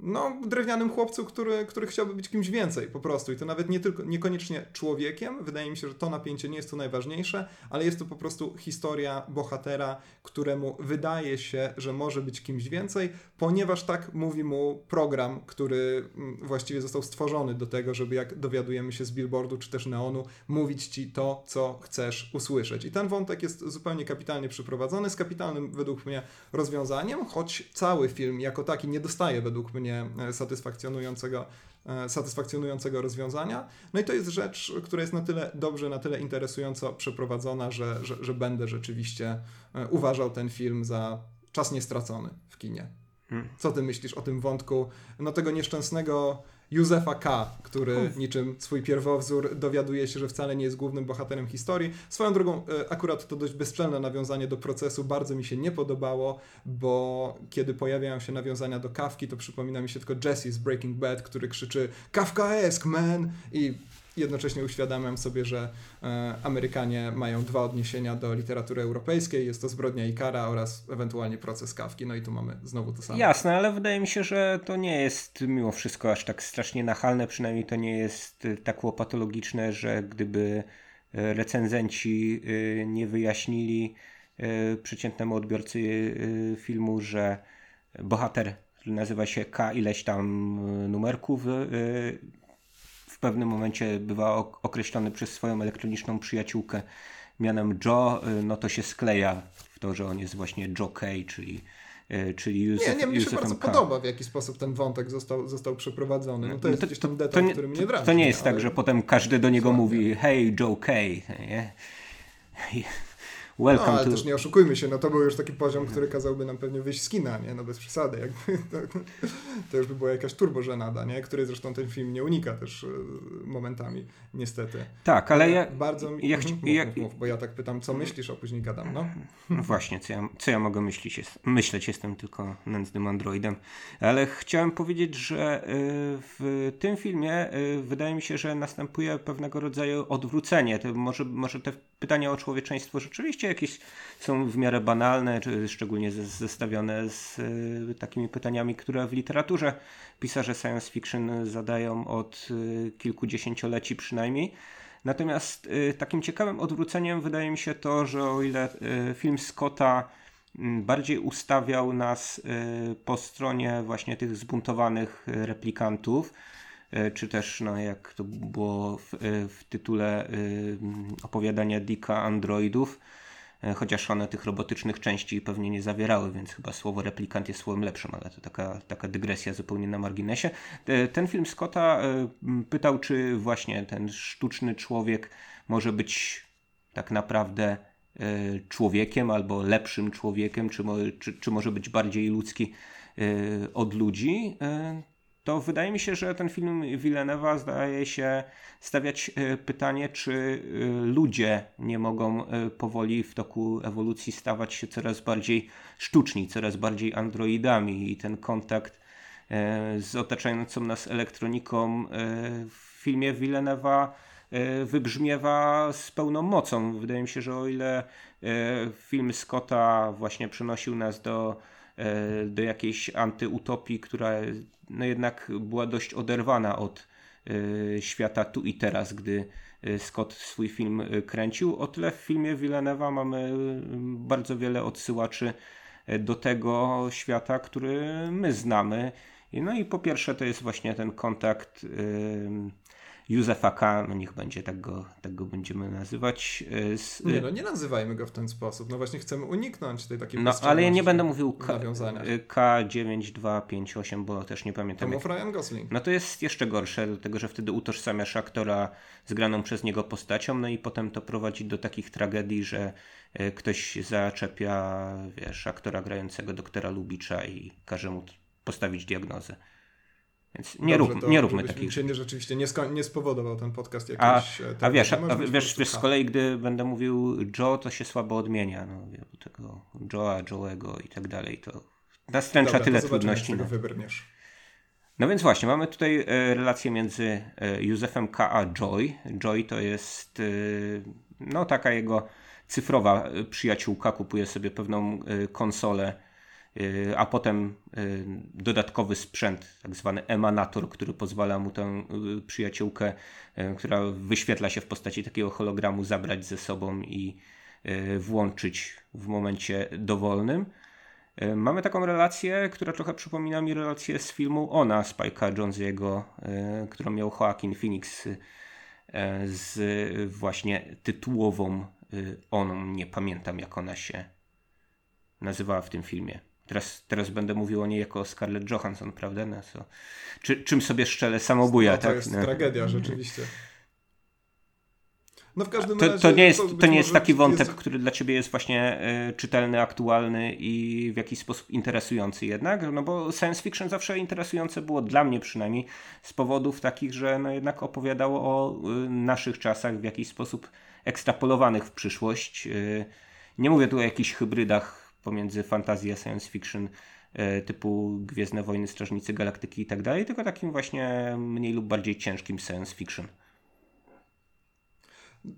no, drewnianym chłopcu, który, który chciałby być kimś więcej po prostu. I to nawet nie tylko, niekoniecznie człowiekiem. Wydaje mi się, że to napięcie nie jest to najważniejsze, ale jest to po prostu historia bohatera, któremu wydaje się, że może być kimś więcej, ponieważ tak mówi mu program, który mm, właściwie został stworzony do tego, żeby jak dowiadujemy się z billboardu czy też neonu, mówić ci to, co chcesz usłyszeć. I ten wątek jest zupełnie kapitalnie przeprowadzony, z kapitalnym według mnie rozwiązaniem, choć cały film jako taki nie dostaje według mnie E, satysfakcjonującego, e, satysfakcjonującego rozwiązania. No i to jest rzecz, która jest na tyle dobrze, na tyle interesująco przeprowadzona, że, że, że będę rzeczywiście e, uważał ten film za czas niestracony w kinie. Hmm. Co ty myślisz o tym wątku, no tego nieszczęsnego Józefa K., który niczym swój pierwowzór dowiaduje się, że wcale nie jest głównym bohaterem historii. Swoją drogą, e, akurat to dość bezczelne nawiązanie do procesu bardzo mi się nie podobało, bo kiedy pojawiają się nawiązania do Kawki, to przypomina mi się tylko Jesse z Breaking Bad, który krzyczy Kafkaesk, man! I jednocześnie uświadamiam sobie, że e, Amerykanie mają dwa odniesienia do literatury europejskiej. Jest to zbrodnia i kara oraz ewentualnie proces Kawki. No i tu mamy znowu to samo. Jasne, ale wydaje mi się, że to nie jest mimo wszystko aż tak strasznie nachalne. Przynajmniej to nie jest e, tak łopatologiczne, że gdyby e, recenzenci nie wyjaśnili przeciętnemu odbiorcy filmu, że bohater nazywa się K ileś tam numerków w pewnym momencie bywa określony przez swoją elektroniczną przyjaciółkę mianem Joe, y, no to się skleja w to, że on jest właśnie Joe Kay, czyli czyli Józef, Nie, nie, mnie się Józefem bardzo K. podoba, w jaki sposób ten wątek został, został przeprowadzony. No to jest to, gdzieś tam to, detal, nie, który mnie wraca. to nie jest ale... tak, że potem każdy do niego mówi hej Joe Kay, nie? No, Welcome ale to... też nie oszukujmy się, no to był już taki poziom, który kazałby nam pewnie wyjść z kina, nie? No bez przesady, jakby to, to już by była jakaś turbożenada, nie? Której zresztą ten film nie unika też e, momentami, niestety. Tak, ale ja... Bardzo mi... ja chci- mów, ja- mów, mów, bo ja tak pytam, co myślisz, a później gadam, no? No właśnie, co ja, co ja mogę myśleć? Jest, myśleć jestem tylko nędznym androidem. Ale chciałem powiedzieć, że y, w tym filmie wydaje mi się, że następuje pewnego rodzaju odwrócenie. To może, może te pytania o człowieczeństwo rzeczywiście jakieś są w miarę banalne, szczególnie ze- zestawione z y, takimi pytaniami, które w literaturze pisarze science fiction zadają od y, kilkudziesięcioleci przynajmniej. Natomiast y, takim ciekawym odwróceniem wydaje mi się to, że o ile film Scotta mm, bardziej ustawiał nas po stronie właśnie tych zbuntowanych replikantów, czy też, no, jak to było w, y, w tytule mm, opowiadania Dicka Androidów, chociaż one tych robotycznych części pewnie nie zawierały, więc chyba słowo replikant jest słowem lepszym, ale to taka, taka dygresja zupełnie na marginesie. E, Ten film Scotta e, pytał, czy właśnie ten sztuczny człowiek może być tak naprawdę e, człowiekiem albo lepszym człowiekiem, czy, czy, czy może być bardziej ludzki e, od ludzi. To wydaje mi się, że ten film Villeneuva zdaje się stawiać e, pytanie, czy e, ludzie nie mogą e, powoli w toku ewolucji stawać się coraz bardziej sztuczni, coraz bardziej androidami i ten kontakt z otaczającą nas elektroniką w filmie Villeneuva e, wybrzmiewa z pełną mocą. Wydaje mi się, że o ile film Scotta właśnie przenosił nas do, do jakiejś antyutopii, która no jednak była dość oderwana od e, świata tu i teraz, gdy e, Scott swój film e, kręcił. O tyle w filmie Villeneuva mamy e, bardzo wiele odsyłaczy e, do tego świata, który my znamy. No i po pierwsze to jest właśnie ten kontakt Józefa K., no niech będzie, tak go, tak go będziemy nazywać. y, Z, Nie no, nie nazywajmy go w ten sposób. No właśnie chcemy uniknąć tej takiej no ale ja nie będę mówił K, y, K9258, bo też nie To pamiętam. Jak... mów Ryan Gosling. No to jest jeszcze gorsze, dlatego że wtedy utożsamiasz aktora z graną przez niego postacią, no i potem to prowadzi do takich tragedii, że y, ktoś zaczepia, wiesz, aktora grającego doktora Lubicza i każe mu postawić diagnozę. Więc nie, Dobrze, rób, nie róbmy takich się nie, rzeczywiście nie, sko- nie spowodował ten podcast A, jakiejś... e, a wiesz, a, a wiesz, wiesz, z kolei gdy będę mówił Joe, to się słabo odmienia, no, tego Joe'a, Joe'ego i tak dalej, to nastręcza Dobra, tyle to trudności. No. wybrniesz. no więc właśnie, mamy tutaj e, relację między e, Józefem K. a Joy. Joy to jest no taka jego cyfrowa przyjaciółka, kupuje sobie pewną konsolę, a potem e, dodatkowy sprzęt, tak zwany emanator, który pozwala mu tę e, przyjaciółkę, e, która wyświetla się w postaci takiego hologramu, zabrać ze sobą i włączyć w momencie dowolnym. Mamy taką relację, która trochę przypomina mi relację z filmu Ona Spike'a Jonesiego, którą miał Joaquin Phoenix z właśnie tytułową Oną. Nie pamiętam jak ona się nazywała w tym filmie. Teraz, teraz będę mówił o niej jako Scarlett Johansson, prawda? No, co, czy, czym sobie szczelę samobuja, no, to tak? jest No. tragedia rzeczywiście. No w każdym To, razie... to nie jest, być to nie jest taki wątek, jest- który dla ciebie jest właśnie e, czytelny, aktualny i w jakiś sposób interesujący jednak, no bo science fiction zawsze interesujące było dla mnie przynajmniej z powodów takich, że no jednak opowiadało o y, naszych czasach w jakiś sposób ekstrapolowanych w przyszłość. Y, nie mówię tu o jakichś hybrydach pomiędzy fantazji a science fiction e, typu Gwiezdne Wojny, Strażnicy Galaktyki i tak dalej, tylko takim właśnie mniej lub bardziej ciężkim science fiction.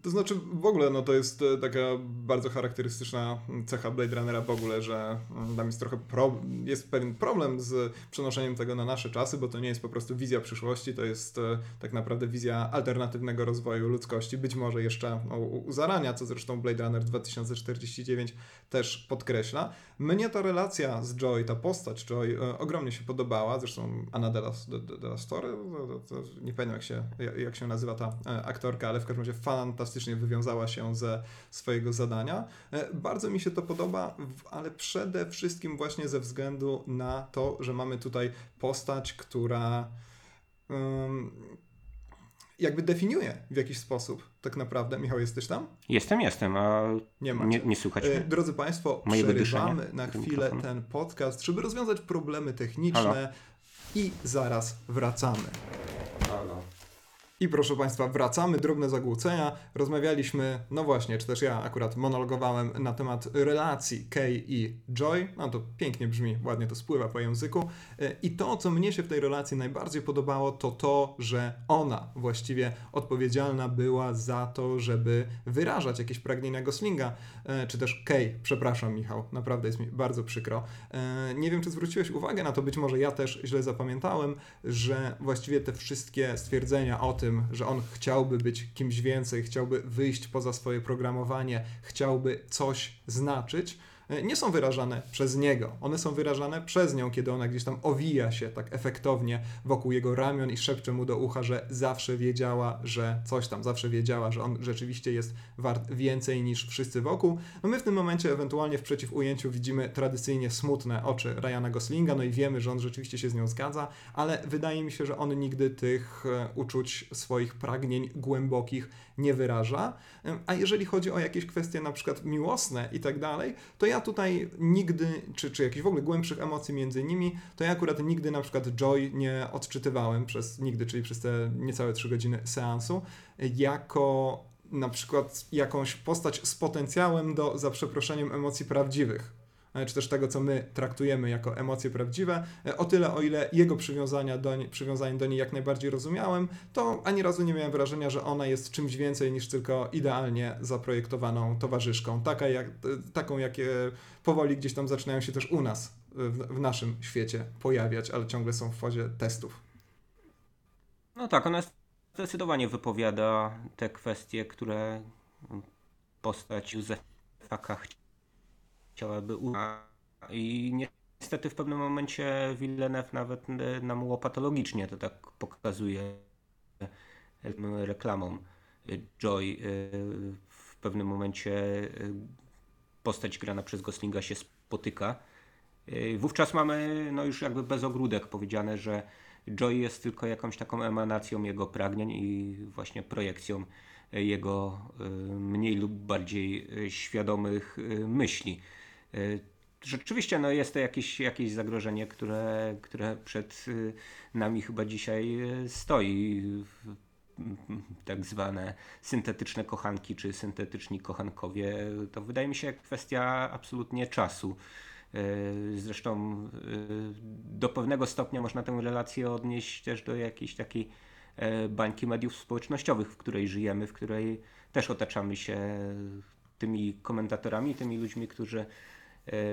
To znaczy w ogóle no to jest e, taka bardzo charakterystyczna cecha Blade Runnera w ogóle, że mm, tam jest trochę pro, jest pewien problem z przenoszeniem tego na nasze czasy, bo to nie jest po prostu wizja przyszłości, to jest e, tak naprawdę wizja alternatywnego rozwoju ludzkości, być może jeszcze no, u zarania, co zresztą Blade Runner 2049 też podkreśla. Mnie ta relacja z Joy, ta postać Joy e, ogromnie się podobała, zresztą Anna de la, de, de la Story, to, to, to, nie pamiętam jak się, jak, się nazywa ta aktorka, ale w każdym razie fan fantastycznie wywiązała się ze swojego zadania. E, bardzo mi się to podoba, ale przede wszystkim właśnie ze względu na to, że mamy tutaj postać, która um, jakby definiuje w jakiś sposób tak naprawdę. Michał, jesteś tam? Jestem, jestem, a nie, nie, nie słuchać mnie? Drodzy Państwo, Mojego przerywamy na chwilę ten podcast, żeby rozwiązać problemy techniczne Halo? i zaraz wracamy. I proszę Państwa, wracamy, drobne zagłócenia. Rozmawialiśmy, no właśnie, czy też ja akurat monologowałem na temat relacji Kay i Joy. No to pięknie brzmi, ładnie to spływa po języku. E, I to, co mnie się w tej relacji najbardziej podobało, to to, że ona właściwie odpowiedzialna była za to, żeby wyrażać jakieś pragnienia Goslinga, e, czy też Kay, przepraszam Michał, naprawdę jest mi bardzo przykro. E, nie wiem, czy zwróciłeś uwagę na to, być może ja też źle zapamiętałem, że właściwie te wszystkie stwierdzenia o tym, tym, że on chciałby być kimś więcej, chciałby wyjść poza swoje programowanie, chciałby coś znaczyć, nie są wyrażane przez niego. One są wyrażane przez nią, kiedy ona gdzieś tam owija się tak efektownie wokół jego ramion i szepcze mu do ucha, że zawsze wiedziała, że coś tam, zawsze wiedziała, że on rzeczywiście jest wart więcej niż wszyscy wokół. No my w tym momencie ewentualnie w przeciwujęciu widzimy tradycyjnie smutne oczy Ryana Goslinga, no i wiemy, że on rzeczywiście się z nią zgadza, ale wydaje mi się, że on nigdy tych e, uczuć, swoich pragnień głębokich nie wyraża. A jeżeli chodzi o jakieś kwestie na przykład miłosne i tak dalej, to ja tutaj nigdy, czy, czy jakichś w ogóle głębszych emocji między nimi, to ja akurat nigdy na przykład Joy nie odczytywałem przez nigdy, czyli przez te niecałe 3 godziny seansu, jako na przykład jakąś postać z potencjałem do, za przeproszeniem, emocji prawdziwych czy też tego, co my traktujemy jako emocje prawdziwe. E, o tyle, o ile jego przywiązania do, przywiązanie do niej jak najbardziej rozumiałem, to ani razu nie miałem wrażenia, że ona jest czymś więcej niż tylko idealnie zaprojektowaną towarzyszką, taka jak, e, taką, jakie powoli gdzieś tam zaczynają się też u nas, w, w naszym świecie pojawiać, ale ciągle są w fazie testów. No tak, ona zdecydowanie wypowiada te kwestie, które postać Józefa chciałaby użyć. I niestety w pewnym momencie Villeneuve nawet nam łopatologicznie to tak pokazuje reklamą. Joy y, w pewnym momencie postać grana przez Goslinga się spotyka. Wówczas mamy no już jakby bez ogródek powiedziane, że Joy jest tylko jakąś taką emanacją jego pragnień i właśnie projekcją jego mniej lub bardziej świadomych myśli. Y, rzeczywiście no jest to jakieś, jakieś zagrożenie, które, które przed y, nami chyba dzisiaj y, stoi. Tak zwane syntetyczne kochanki czy syntetyczni kochankowie. To wydaje mi się kwestia absolutnie czasu. Zresztą do pewnego stopnia można tę relację odnieść też do jakiejś takiej bańki mediów społecznościowych, w której żyjemy, w której też otaczamy się tymi komentatorami, tymi ludźmi, którzy E,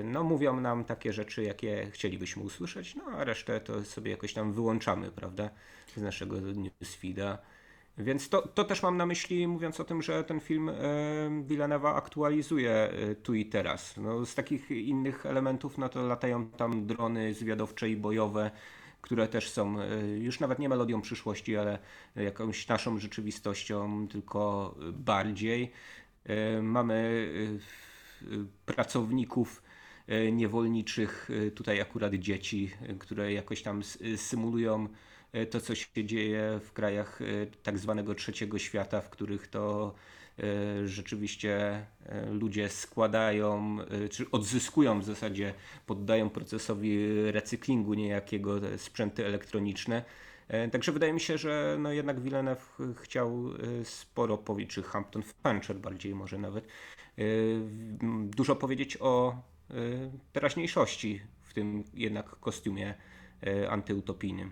no, mówią nam takie rzeczy, jakie chcielibyśmy usłyszeć, no a resztę to sobie jakoś tam wyłączamy, prawda, z naszego newsfeeda. Więc to, to też mam na myśli, mówiąc o tym, że ten film e, aktualizuje e, tu i teraz. No, z takich innych elementów, no to latają tam drony zwiadowcze i bojowe, które też są e, już nawet nie melodią przyszłości, ale jakąś naszą rzeczywistością, tylko bardziej. E, mamy e, pracowników E, niewolniczych, e, tutaj akurat dzieci, e, które jakoś tam symulują to, co się dzieje w krajach tak zwanego trzeciego świata, w których to rzeczywiście ludzie składają, czy odzyskują w zasadzie, poddają procesowi recyklingu niejakiego sprzęty elektroniczne. Także wydaje mi się, że no jednak Villeneuve chciał sporo powiedzieć, czy Hampton Fancher bardziej może nawet, dużo powiedzieć o teraźniejszości w tym jednak kostiumie y, antyutopijnym.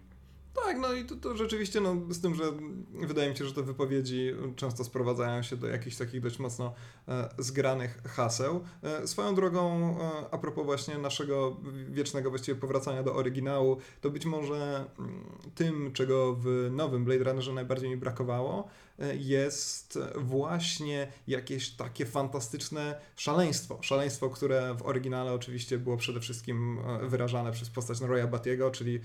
Tak, no i to, to, rzeczywiście, no, z tym, że wydaje mi się, że te wypowiedzi często sprowadzają się do jakichś takich dość mocno e, zgranych haseł. E, swoją drogą, e, a propos właśnie naszego wiecznego właściwie powracania do oryginału, to być może mm, tym, czego w nowym Blade Runnerze najbardziej mi brakowało, jest właśnie jakieś takie fantastyczne szaleństwo. Szaleństwo, które w oryginale oczywiście było przede wszystkim e, wyrażane przez postać Roya Batiego, czyli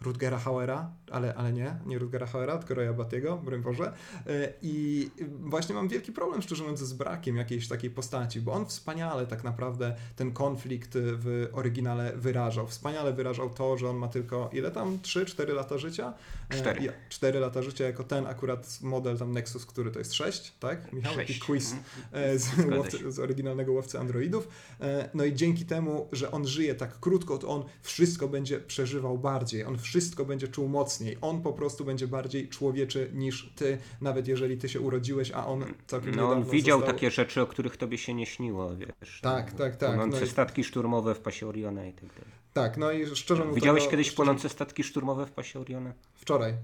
Rutgera Hauera, ale, ale nie, nie Rutgera Hauera, tylko Roya Batiego, broń Boże. E, I właśnie mam wielki problem, szczerze mówiąc, z brakiem jakiejś takiej postaci, bo on wspaniale tak naprawdę ten konflikt w oryginale wyrażał. Wspaniale wyrażał to, że on ma tylko, ile tam, 3-4 lata życia? 4. 4 lata życia jako ten akurat model tam Nexus, który to jest 6, tak? Michał, 6. taki quiz mhm. z, łowcy, z oryginalnego łowcy androidów. No i dzięki temu, że on żyje tak krótko, to on wszystko będzie przeżywał bardziej, on wszystko będzie czuł mocniej, on po prostu będzie bardziej człowieczy niż ty, nawet jeżeli ty się urodziłeś, a on całkiem No on widział został... takie rzeczy, o których tobie się nie śniło, wiesz. Tak, tak, tak. Płonące no statki szturmowe w pasie Oriona i tak dalej. Tak, no i szczerze mówiąc... Widziałeś kiedyś płonące statki szturmowe w pasie Oriona? Wczoraj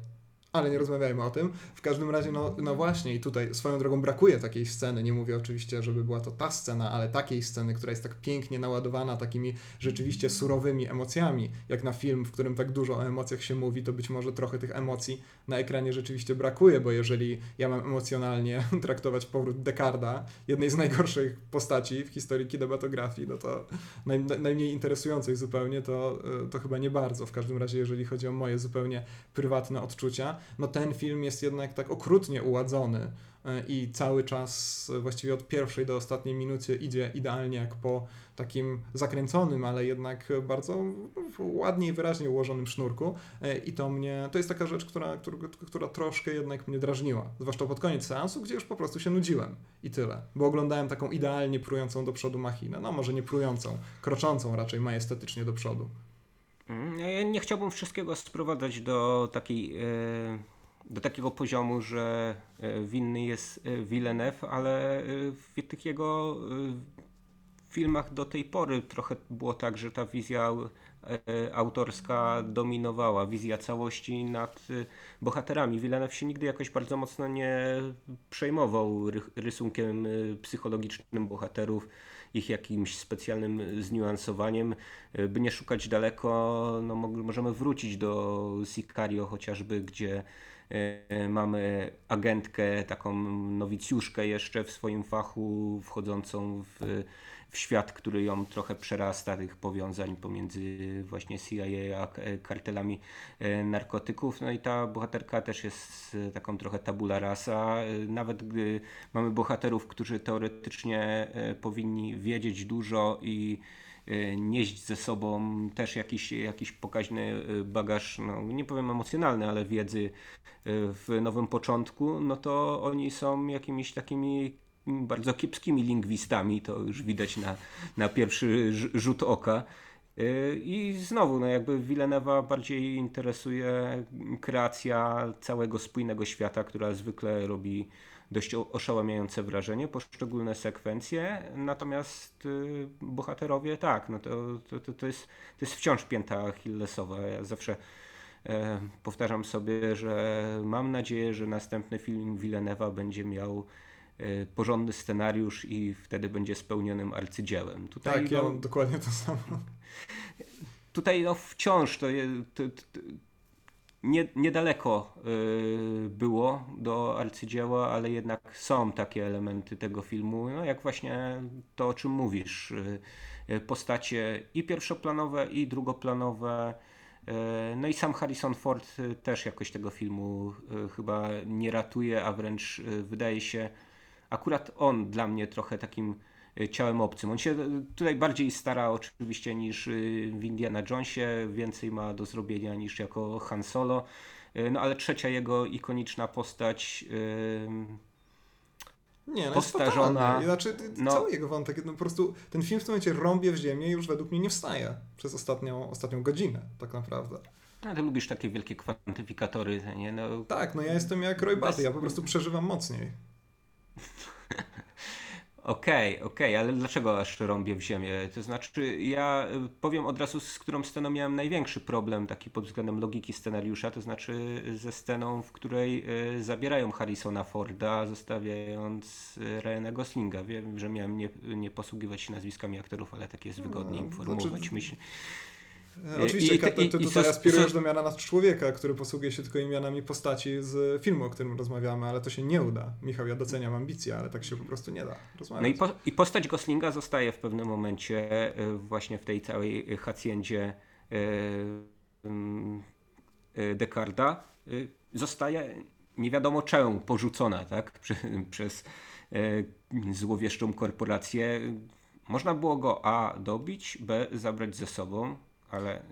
ale nie rozmawiajmy o tym. W każdym razie, no, no właśnie, i tutaj swoją drogą brakuje takiej sceny. Nie mówię oczywiście, żeby była to ta scena, ale takiej sceny, która jest tak pięknie naładowana takimi rzeczywiście surowymi emocjami, jak na film, w którym tak dużo o emocjach się mówi, to być może trochę tych emocji na ekranie rzeczywiście brakuje, bo jeżeli ja mam emocjonalnie traktować powrót Dekarda, jednej z najgorszych postaci w historii kinematografii, no to naj, najmniej interesującej zupełnie, to, to chyba nie bardzo. W każdym razie, jeżeli chodzi o moje zupełnie prywatne odczucia, no ten film jest jednak tak okrutnie uładzony e, i cały czas e, właściwie od pierwszej do ostatniej minuty idzie idealnie jak po takim zakręconym, ale jednak bardzo ładnie i wyraźnie ułożonym sznurku. E, i to mnie, to jest taka rzecz, która, która, która troszkę jednak mnie drażniła, zwłaszcza pod koniec seansu, gdzie już po prostu się nudziłem. I tyle, bo oglądałem taką idealnie prującą do przodu machinę, no może nie prującą, kroczącą raczej majestatycznie do przodu. Mm, ja nie chciałbym wszystkiego sprowadzać do takiej e, do takiego poziomu, że e, winny jest e, Villeneuve, ale w tych jego filmach do tej pory trochę było tak, że ta wizja autorska dominowała, wizja całości nad bohaterami. Villeneuve się nigdy jakoś bardzo mocno nie przejmował rysunkiem psychologicznym bohaterów ich jakimś specjalnym zniuansowaniem. E, by nie szukać daleko, no możemy wrócić do Sicario chociażby, gdzie e, mamy agentkę, taką nowicjuszkę jeszcze w swoim fachu, wchodzącą w w świat, który ją trochę przerasta, tych powiązań pomiędzy właśnie CIA a kartelami e, narkotyków. No i ta bohaterka też jest e, taką trochę tabula rasa. E, nawet gdy mamy bohaterów, którzy teoretycznie powinni wiedzieć dużo i nieść ze sobą też jakiś, jakiś pokaźny bagaż, no nie powiem emocjonalny, ale wiedzy w nowym początku, no to oni są jakimiś takimi bardzo kiepskimi lingwistami, to już widać na, na pierwszy rzut oka. Y, I znowu, no jakby Villeneuve'a bardziej interesuje kreacja całego spójnego świata, która zwykle robi dość oszałamiające wrażenie, poszczególne sekwencje, natomiast y, bohaterowie tak, no to, to, to, jest, to jest wciąż pięta Achillesowa. Ja zawsze e, powtarzam sobie, że mam nadzieję, że następny film Villeneuve'a będzie miał porządny scenariusz i wtedy będzie spełnionym arcydziełem. Tutaj, tak, ja no, mam dokładnie to samo. Tutaj no, wciąż to, to, to nie, niedaleko y, było do arcydzieła, ale jednak są takie elementy tego filmu, no jak właśnie to, o czym mówisz. Y, postacie i pierwszoplanowe, i drugoplanowe. Y, no i sam Harrison Ford też jakoś tego filmu chyba nie ratuje, a wręcz wydaje się akurat on dla mnie trochę takim e, ciałem obcym. On się e, tutaj bardziej stara oczywiście niż e, w Indiana Jonesie, więcej ma do zrobienia niż jako Han Solo. No ale trzecia jego ikoniczna postać nie, no postarzona. Znaczy, no, cały jego wątek, no po prostu ten film w tym momencie rąbie w ziemię i już według mnie nie wstaje przez ostatnią, ostatnią godzinę, tak naprawdę. No, ty lubisz takie wielkie kwantyfikatory, nie? No, tak, no ja jestem jak Roy Batty, ja po prostu przeżywam mocniej. Okej, okay, okej, okay, ale dlaczego aż rąbię w ziemię? To znaczy, ja y, powiem od razu, z którą sceną miałem największy problem, taki pod względem logiki scenariusza, to znaczy ze sceną, w której y, zabierają Harrisona Forda, zostawiając y, Ryana Goslinga. Wiem, że miałem nie, nie posługiwać się nazwiskami aktorów, ale tak jest wygodniej no, informować znaczy... myśl. E, oczywiście, I, ty, ty tutaj aspirujesz do miana nad człowieka, który posługuje się tylko imionami postaci z filmu, o którym rozmawiamy, ale to się nie uda. Michał, ja doceniam ambicje, ale tak się po prostu nie da rozmawiać. No i, po, i postać Goslinga zostaje w pewnym momencie e, właśnie w tej całej haciendzie e, Dekarda zostaje nie wiadomo czemu porzucona tak? przez złowieszczą korporację. Można było go A dobić, B zabrać ze sobą, ale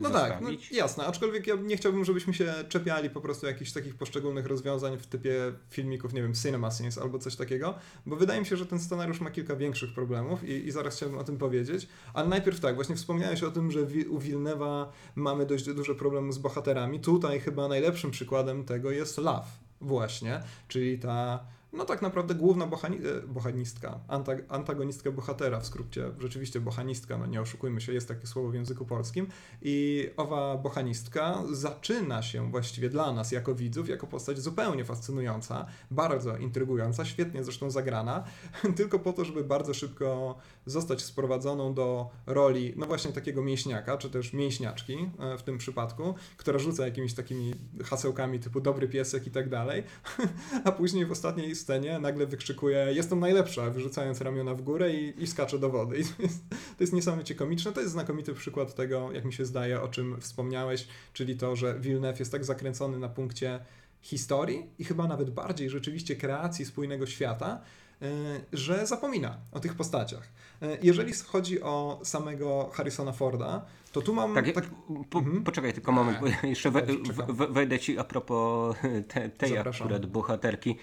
no tak, no jasne, aczkolwiek ja nie chciałbym, żebyśmy się czepiali po prostu jakichś takich poszczególnych rozwiązań w typie filmików, nie wiem, Cinema Scenes albo coś takiego, bo wydaje mi się, że ten scenariusz ma kilka większych problemów i, i zaraz chciałbym o tym powiedzieć, ale najpierw tak, właśnie wspomniałeś o tym, że u Wilnewa mamy dość duże problemy z bohaterami, tutaj chyba najlepszym przykładem tego jest Love właśnie, czyli ta no tak naprawdę główna bohani e, bohanistka, antag antagonistka bohatera, w skrócie rzeczywiście bohanistka, no nie oszukujmy się, jest takie słowo w języku polskim. I owa bohanistka zaczyna się właściwie dla nas jako widzów, jako postać zupełnie fascynująca, bardzo intrygująca, świetnie zresztą zagrana, tylko po to, żeby bardzo szybko zostać sprowadzoną do roli, no właśnie takiego mięśniaka, czy też mięśniaczki e, w tym przypadku, która rzuca jakimiś takimi hasełkami typu dobry piesek i tak dalej, a później w ostatniej scenie nagle wykrzykuje jestem najlepsza, wyrzucając ramiona w górę i, i skacze do wody. I to, jest, to jest niesamowicie komiczne. To jest znakomity przykład tego, jak mi się zdaje, o czym wspomniałeś, czyli to, że Villeneuve jest tak zakręcony na punkcie historii i chyba nawet bardziej rzeczywiście kreacji spójnego świata, e, że zapomina o tych postaciach. E, jeżeli chodzi o samego Harrisona Forda, to tu mam. Tak, tak... Po, mhm. Poczekaj tylko moment, bo jeszcze we, we, wejdę ci a propos te, tej Zapraszam. akurat bohaterki.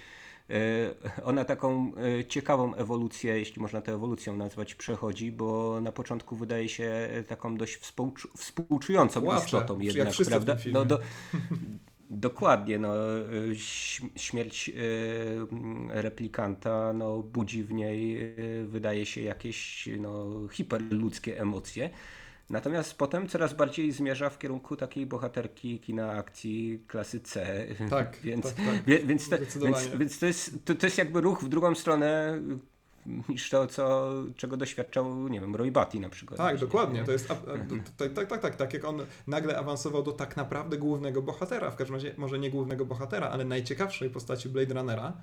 E, ona taką e, ciekawą ewolucję, jeśli można tę ewolucją nazwać, przechodzi, bo na początku wydaje się taką dość współczu współczującą Płacze, istotą jednak, prawda? No, do, dokładnie, no, śmierć e, replikanta no, budzi w niej, wydaje się, jakieś no, hiperludzkie emocje. Natomiast potem coraz bardziej zmierza w kierunku takiej bohaterki kina akcji klasy C. Tak, więc, tak, tak, więc, te, więc, więc, to, jest, to, to jest jakby ruch w drugą stronę niż to, co, czego doświadczał, nie wiem, Roy Batty na przykład. Tak, dokładnie. To jest, tak, tak, tak, tak, tak, jak on nagle awansował do tak naprawdę głównego bohatera, w każdym razie może nie głównego bohatera, ale najciekawszej postaci Blade Runnera,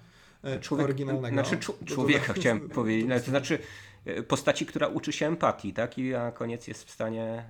Człowiek, oryginalnego. Znaczy człowieka chciałem powiedzieć, to znaczy E, postaci, która uczy się empatii, tak? I na koniec jest w stanie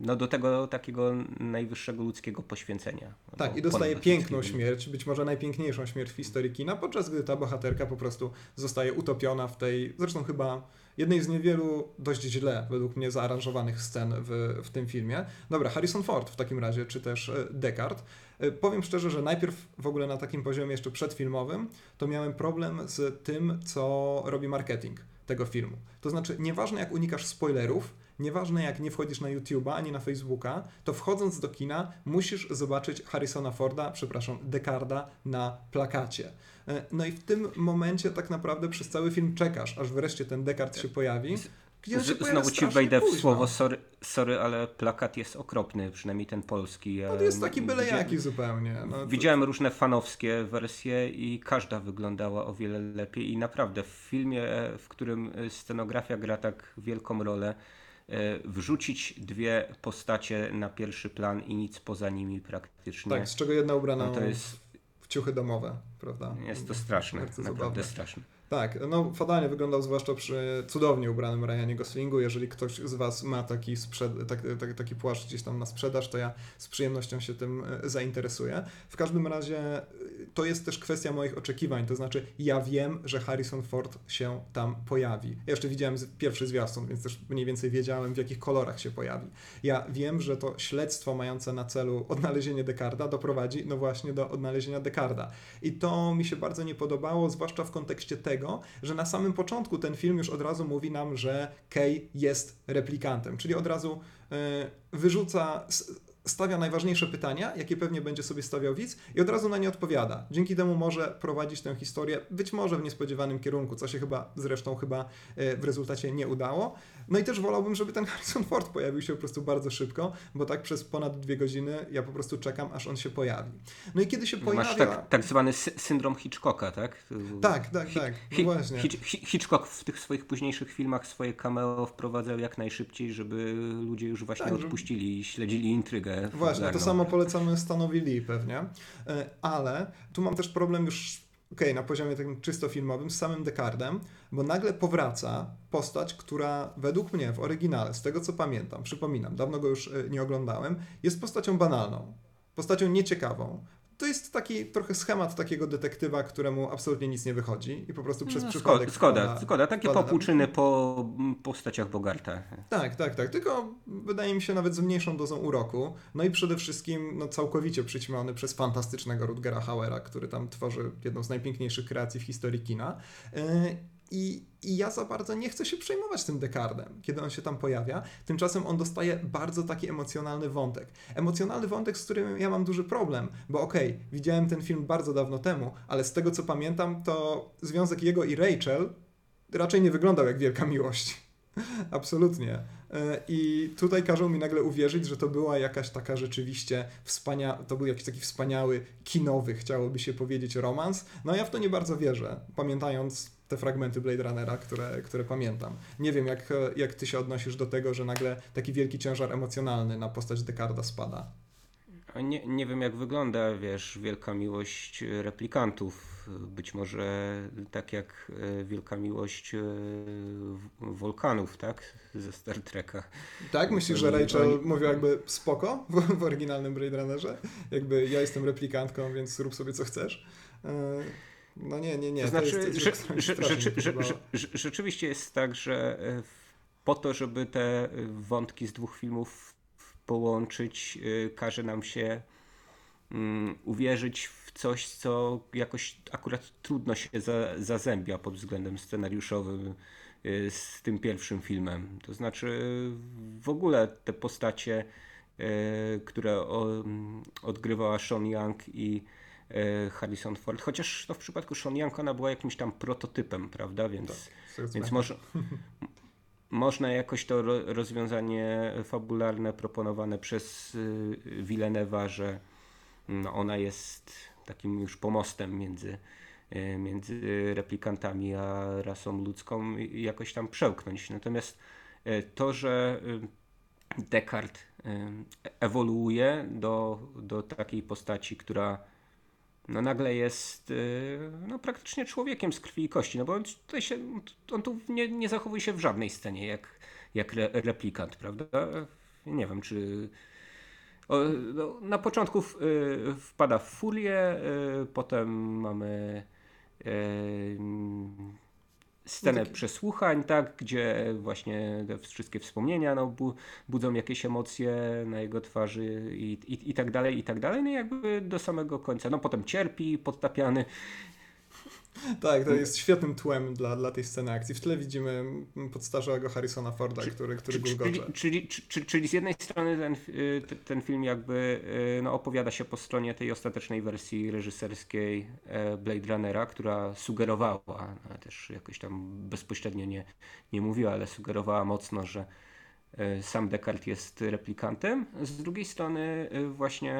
no, do tego takiego najwyższego ludzkiego poświęcenia. Tak, i dostaje piękną śmierć, być może najpiękniejszą śmierć w historii kina, podczas gdy ta bohaterka po prostu zostaje utopiona w tej, zresztą chyba jednej z niewielu dość źle, według mnie, zaaranżowanych scen w, w tym filmie. Dobra, Harrison Ford w takim razie, czy też e, Descartes. E, powiem szczerze, że najpierw w ogóle na takim poziomie jeszcze przedfilmowym to miałem problem z tym, co robi marketing tego filmu. To znaczy, nieważne jak unikasz spoilerów, nieważne jak nie wchodzisz na YouTube'a ani na Facebooka, to wchodząc do kina musisz zobaczyć Harrisona Forda, przepraszam, Decarda na plakacie. E, no i w tym momencie tak naprawdę przez cały film czekasz, aż wreszcie ten Descartes się pojawi. Gdzie Znowu ci wejdę w słowo, sorry, sorry, ale plakat jest okropny, przynajmniej ten polski. No to jest taki byle jaki zupełnie. No, widziałem to... różne fanowskie wersje i każda wyglądała o wiele lepiej i naprawdę w filmie, w którym scenografia gra tak wielką rolę, e, wrzucić dwie postacie na pierwszy plan i nic poza nimi praktycznie. Tak, z czego jedna ubrana no to jest... w ciuchy domowe, prawda? Jest to straszne, naprawdę zabawne. straszne. Tak, no fatalnie wyglądał zwłaszcza przy cudownie ubranym Ryanie Goslingu. Jeżeli ktoś z Was ma taki, sprzed, tak, tak, taki płaszcz gdzieś tam na sprzedaż, to ja z przyjemnością się tym e, zainteresuję. W każdym razie e, to jest też kwestia moich oczekiwań, to znaczy ja wiem, że Harrison Ford się tam pojawi. Ja jeszcze widziałem pierwszy zwiastun, więc też mniej więcej wiedziałem, w jakich kolorach się pojawi. Ja wiem, że to śledztwo mające na celu odnalezienie Dekarda doprowadzi no właśnie do odnalezienia Dekarda. I to mi się bardzo nie podobało, zwłaszcza w kontekście tego, tego, że na samym początku ten film już od razu mówi nam, że Kay jest replikantem, czyli od razu e, wyrzuca stawia najważniejsze pytania, jakie pewnie będzie sobie stawiał widz i od razu na nie odpowiada. Dzięki temu może prowadzić tę historię być może w niespodziewanym kierunku, co się chyba zresztą chyba e, w rezultacie nie udało. No i też wolałbym, żeby ten Harrison Ford pojawił się po prostu bardzo szybko, bo tak przez ponad dwie godziny ja po prostu czekam, aż on się pojawi. No i kiedy się pojawia... Masz tak, tak zwany syndrom Hitchcocka, tak? Tak, tak, tak. No właśnie. Hitchcock w tych swoich późniejszych filmach swoje cameo wprowadzał jak najszybciej, żeby ludzie już właśnie tak, odpuścili i śledzili intrygę. Właśnie, to samo polecamy Stanowi Lee pewnie. E, ale tu mam też problem już okay, na poziomie takim czysto filmowym z samym Descartem, bo nagle powraca postać, która według mnie w oryginale, z tego co pamiętam, przypominam, dawno go już e, nie oglądałem, jest postacią banalną, postacią nieciekawą, to jest taki trochę schemat takiego detektywa, któremu absolutnie nic nie wychodzi i po prostu przez no, przypadek. Zgoda, wpada. Takie popłuczyny po postaciach Bogarta. Tak, tak, tak. Tylko wydaje mi się nawet z mniejszą dozą uroku. No i przede wszystkim no, całkowicie przyćmiony przez fantastycznego Rutgera Hauera, który tam tworzy jedną z najpiękniejszych kreacji w historii kina. Yy, i, I ja za bardzo nie chcę się przejmować tym Descartem, kiedy on się tam pojawia. Tymczasem on dostaje bardzo taki emocjonalny wątek. Emocjonalny wątek, z którym ja mam duży problem, bo okej, okay, widziałem ten film bardzo dawno temu, ale z tego co pamiętam, to związek jego i Rachel raczej nie wyglądał jak wielka miłość. Absolutnie. E, I tutaj każą mi nagle uwierzyć, że to była jakaś taka rzeczywiście wspaniała, to był jakiś taki wspaniały, kinowy, chciałoby się powiedzieć, romans. No ja w to nie bardzo wierzę, pamiętając te fragmenty Blade Runnera, które, które pamiętam. Nie wiem, jak, jak ty się odnosisz do tego, że nagle taki wielki ciężar emocjonalny na postać Dekarda spada. Nie, nie wiem, jak wygląda, wiesz, wielka miłość replikantów. Być może tak jak e, wielka miłość e, wulkanów, tak? Ze Star Treka. Tak? Myślisz, że Rachel Oni... mówiła jakby spoko w, w oryginalnym Blade Runnerze? Jakby ja jestem replikantką, więc rób sobie co chcesz. E, no nie, nie, nie. To znaczy, to jest, że, rzeczy, rzeczywiście jest tak, że e, po to, żeby te wątki z dwóch filmów połączyć, e, każe nam się um, uwierzyć w coś, co jakoś akurat trudno się za, zazębia pod względem scenariuszowym e, z tym pierwszym filmem. To znaczy w ogóle te postacie, które odgrywała Sean Young i E, Harrison Ford, chociaż to w przypadku Sean Young ona była jakimś tam prototypem, prawda, więc, tak, więc może, można jakoś to rozwiązanie fabularne proponowane przez y, Villeneuve'a, że no ona jest takim już pomostem między, y, między replikantami a rasą ludzką jakoś tam przełknąć. Natomiast y, to, że Descartes ewoluuje do, do takiej postaci, która no nagle jest y, no, praktycznie człowiekiem z krwi i kości, no bo on, tutaj się, on tu nie, nie zachowuje się w żadnej scenie jak, jak re, replikant, prawda? Nie wiem, czy o, no, na początku w, y, wpada w furię, y, potem mamy scenę no przesłuchań, tak, gdzie właśnie te wszystkie wspomnienia no, bu budzą jakieś emocje na jego twarzy i, i, i tak dalej, i tak dalej, no jakby do samego końca. No potem cierpi, podtapiany tak, to jest świetnym tłem dla, dla tej sceny akcji. W tle widzimy podstarzałego Harrisona Forda, czy, który, który czy, czyli, czyli, czyli, czyli, z jednej strony ten, y, ten film jakby y, no, opowiada się po stronie tej ostatecznej wersji reżyserskiej e, Blade Runnera, która sugerowała, no, też jakoś tam bezpośrednio nie, nie mówiła, ale sugerowała mocno, że e, sam Descartes jest replikantem. Z drugiej strony e, właśnie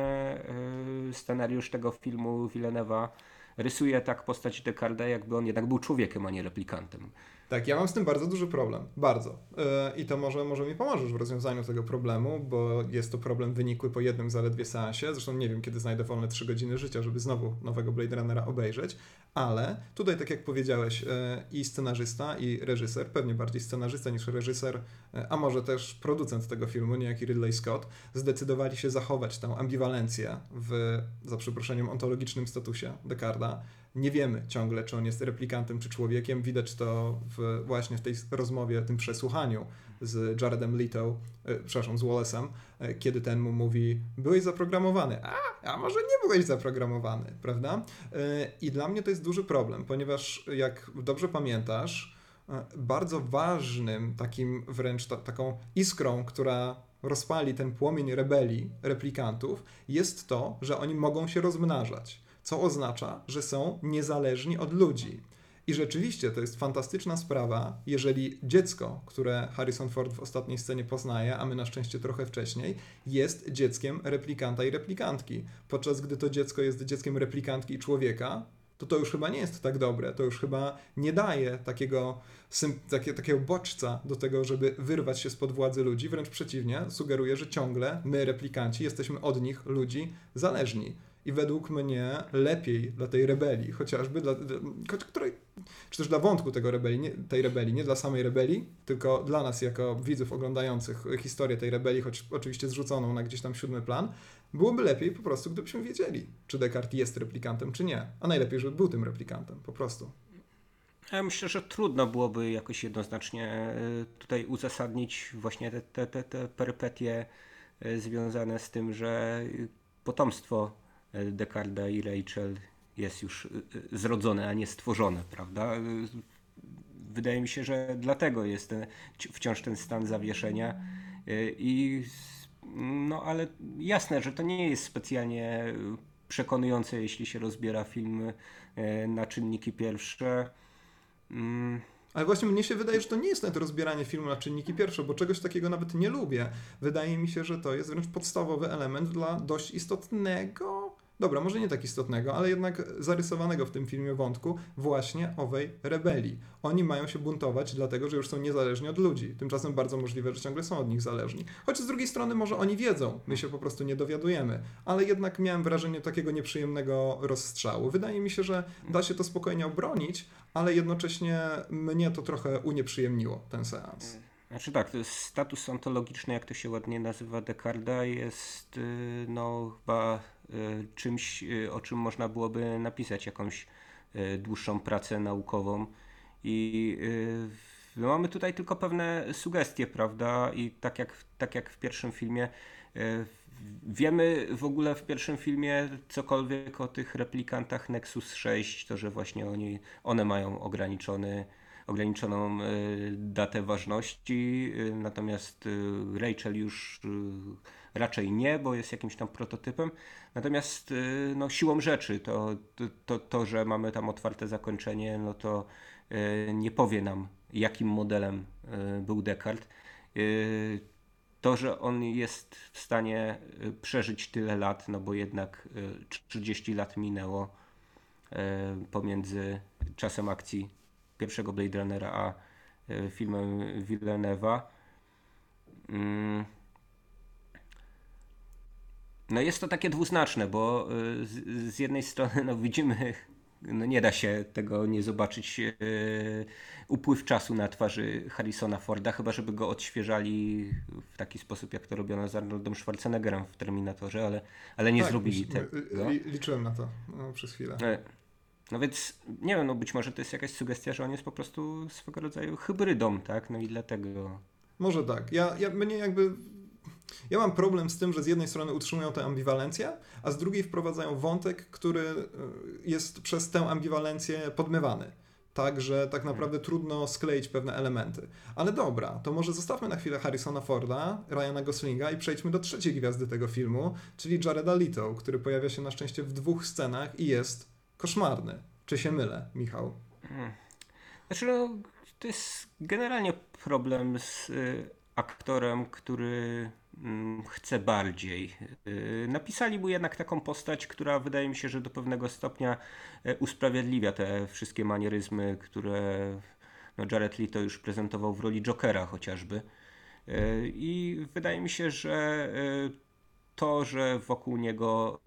scenariusz tego filmu Villeneuve'a rysuje tak postać Descartes, jakby on jednak był człowiekiem, a nie replikantem. Tak, ja mam z tym bardzo duży problem. Bardzo. Yy, I to może, może mi pomożesz w rozwiązaniu tego problemu, bo jest to problem wynikły po jednym zaledwie seansie. Zresztą nie wiem, kiedy znajdę wolne 3 godziny życia, żeby znowu nowego Blade Runnera obejrzeć, ale tutaj, tak jak powiedziałeś, yy, i scenarzysta, i reżyser, pewnie bardziej scenarzysta niż reżyser, yy, a może też producent tego filmu, niejaki Ridley Scott, zdecydowali się zachować tę ambiwalencję w, za przeproszeniem, ontologicznym statusie Descarda nie wiemy ciągle, czy on jest replikantem, czy człowiekiem. Widać to w, właśnie w tej rozmowie, tym przesłuchaniu z Jaredem Leto, e, przepraszam, z Wallace'em, e, kiedy ten mu mówi, byłeś zaprogramowany, a, a może nie byłeś zaprogramowany, prawda? E, I dla mnie to jest duży problem, ponieważ jak dobrze pamiętasz, e, bardzo ważnym takim wręcz ta, taką iskrą, która rozpali ten płomień rebelii replikantów, jest to, że oni mogą się rozmnażać co oznacza, że są niezależni od ludzi. I rzeczywiście to jest fantastyczna sprawa, jeżeli dziecko, które Harrison Ford w ostatniej scenie poznaje, a my na szczęście trochę wcześniej, jest dzieckiem replikanta i replikantki. Podczas gdy to dziecko jest dzieckiem replikantki i człowieka, to to już chyba nie jest tak dobre. To już chyba nie daje takiego, takie, takiego bodźca do tego, żeby wyrwać się spod władzy ludzi. Wręcz przeciwnie, sugeruje, że ciągle my, replikanci, jesteśmy od nich, ludzi, zależni. I według mnie lepiej dla tej rebelii, chociażby dla, której, czy też dla wątku tego rebelii, nie, tej rebelii, nie dla samej rebelii, tylko dla nas jako widzów oglądających historię tej rebelii, choć oczywiście zrzuconą na gdzieś tam siódmy plan, byłoby lepiej po prostu, gdybyśmy wiedzieli, czy Descartes jest replikantem, czy nie. A najlepiej, żeby był tym replikantem, po prostu. Ja myślę, że trudno byłoby jakoś jednoznacznie e, tutaj uzasadnić właśnie te, te, te, te e, związane z tym, że potomstwo Descartes i Rachel jest już zrodzone, a nie stworzone, prawda? Wydaje mi się, że dlatego jest ten, wciąż ten stan zawieszenia i no ale jasne, że to nie jest specjalnie przekonujące, jeśli się rozbiera film na czynniki pierwsze. Mm. Ale właśnie mnie się wydaje, że to nie jest nawet rozbieranie filmu na czynniki pierwsze, bo czegoś takiego nawet nie lubię. Wydaje mi się, że to jest wręcz podstawowy element dla dość istotnego dobra, może nie tak istotnego, ale jednak zarysowanego w tym filmie wątku właśnie owej rebelii. Oni mają się buntować dlatego, że już są niezależni od ludzi. Tymczasem bardzo możliwe, że ciągle są od nich zależni. Choć z drugiej strony może oni wiedzą, my się po prostu nie dowiadujemy. Ale jednak miałem wrażenie takiego nieprzyjemnego rozstrzału. Wydaje mi się, że da się to spokojnie obronić, ale jednocześnie mnie to trochę unieprzyjemniło, ten seans. Znaczy tak, to jest status ontologiczny, jak to się ładnie nazywa Descartes, jest y, no chyba czymś, y, o czym można byłoby napisać jakąś dłuższą pracę naukową i no mamy tutaj tylko pewne sugestie, prawda? I tak jak, tak jak w pierwszym filmie, wiemy w ogóle w pierwszym filmie cokolwiek o tych replikantach Nexus 6, to że właśnie oni, one mają ograniczony ograniczoną e, datę ważności, e, natomiast e, Rachel już raczej nie, bo jest jakimś tam prototypem. Natomiast no, siłą rzeczy to, to, to, że mamy tam otwarte zakończenie, no to nie powie nam, jakim modelem był Descartes. To, że on jest w stanie przeżyć tyle lat, no bo jednak 30 lat minęło pomiędzy czasem akcji pierwszego Blade Runnera, a filmem Villeneuve'a. No jest to takie dwuznaczne, bo e, z, z, jednej strony no widzimy, no nie da się tego nie zobaczyć, yy, upływ czasu na twarzy Harrisona Forda, chyba żeby go odświeżali w taki sposób, jak to robiono z Arnoldem Schwarzeneggerem w Terminatorze, ale, ale nie tak, zrobili tego. Liczyłem na to no, przez chwilę. No więc nie wiem, no być może to jest jakaś sugestia, że on jest po prostu swego rodzaju hybrydą, tak? No i dlatego. Może tak. Ja, ja mnie jakby. Ja mam problem z tym, że z jednej strony utrzymują tę ambiwalencję, a z drugiej wprowadzają wątek, który e, jest przez tę ambiwalencję podmywany. Tak, że tak naprawdę trudno skleić pewne elementy. Ale dobra, to może zostawmy na chwilę Harrisona Forda, Ryana Goslinga i przejdźmy do trzeciej gwiazdy tego filmu, czyli Jareda Leto, który pojawia się na szczęście w dwóch scenach i jest koszmarny. Czy się mylę, Michał? Hmm. Znaczy, no, to jest generalnie problem z y, aktorem, który chce bardziej. Y, napisali mu jednak taką postać, która wydaje mi się, że do pewnego stopnia y, usprawiedliwia te wszystkie manieryzmy, które no, Jared Leto już prezentował w roli Jokera chociażby. Y, I wydaje mi się, że y, to, że wokół niego